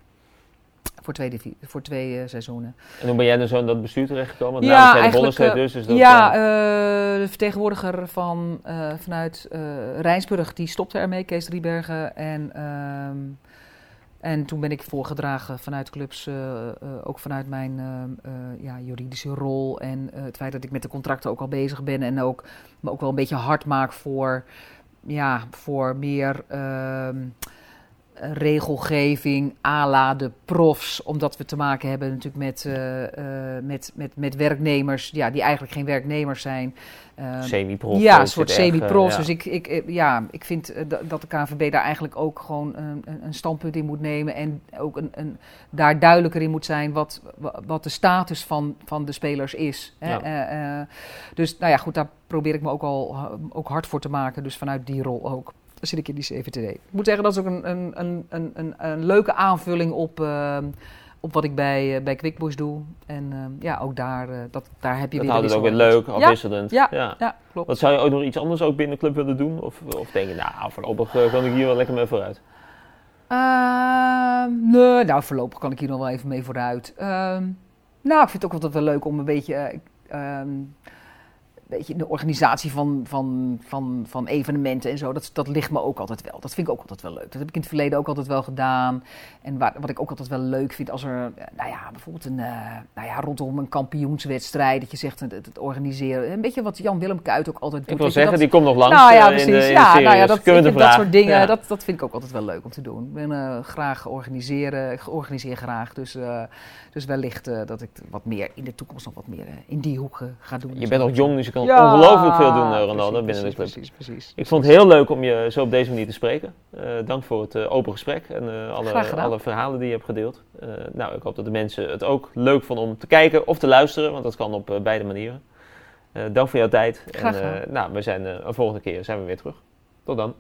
Voor twee, voor twee eh, seizoenen. En hoe ben jij dan zo in dat bestuur terechtgekomen? Want Ja, eigenlijk, eh, dus. dus dat, ja, de vertegenwoordiger van, vanuit Rijnsburg, die stopte ermee, Kees Driebergen. En, ehm, en toen ben ik voorgedragen vanuit clubs, eh, eh, ook vanuit mijn eh, ja, juridische rol. En het feit dat ik met de contracten ook al bezig ben en ook, me ook wel een beetje hard maak voor, ja, voor meer... ehm, regelgeving à la de profs, omdat we te maken hebben natuurlijk met, eh, eh, met, met, met werknemers ja, die eigenlijk geen werknemers zijn. Eh, semi-prof. ja, een soort semi-profs. ja. Dus ik, ik, eh, ja, ik vind dat- de KNVB daar eigenlijk ook gewoon een, een- standpunt in moet nemen. En ook een, een, daar duidelijker in moet zijn wat, wa- wat de status van, van de spelers is. Hè? Ja. Dus nou ja, goed, daar probeer ik me ook al ook hard voor te maken. Dus vanuit die rol ook. Zit ik in die CVTD. Ik moet zeggen, dat is ook een, een, een, een, een, leuke aanvulling op, ehm, op wat ik bij, uh, bij Quickboys doe. En uh, ja, ook daar, uh, dat, daar heb je dat weer... Dat houdt het ook weer leuk, afwisselend. Ja, ja, ja. klopt. Wat zou je ook nog iets anders ook binnen de club willen doen? Of, of denk je, nou, voorlopig kan ik hier wel lekker mee vooruit? Ehm, nee, nou, voorlopig kan ik hier nog wel even mee vooruit. Ehm, nou, ik vind het ook altijd wel leuk om een beetje... Ehm, beetje de organisatie van, van, van, van evenementen en zo, dat, dat ligt me ook altijd wel. Dat vind ik ook altijd wel leuk. Dat heb ik in het verleden ook altijd wel gedaan. En waar, wat ik ook altijd wel leuk vind als er, nou ja, bijvoorbeeld een, uh, nou ja, rondom een kampioenswedstrijd, dat je zegt het, het, organiseren. Een beetje wat Jan Willem Kuit ook altijd doet. Ik wil zeggen, dat, die komt nog langs. Nou ja, uh, precies. In de, in ja, nou ja, dat, ik, dat soort dingen, ja. dat, dat vind ik ook altijd wel leuk om te doen. Ik ben uh, graag organiseren, ik organiseer graag. Dus, dus wellicht dat ik wat meer in de toekomst nog wat meer in die hoek ga doen. Je bent nog jong, dus je kan ja, ongelooflijk veel doen, Ronaldo, precies, binnen de club. Precies, precies, Ik vond het heel leuk om je zo op deze manier te spreken. Uh, dank voor het uh, open gesprek en alle, alle, verhalen die je hebt gedeeld. nou, ik hoop dat de mensen het ook leuk vonden om te kijken of te luisteren, want dat kan op beide manieren. dank voor jouw tijd. Graag en nou, we zijn een volgende keer zijn we weer terug. Tot dan.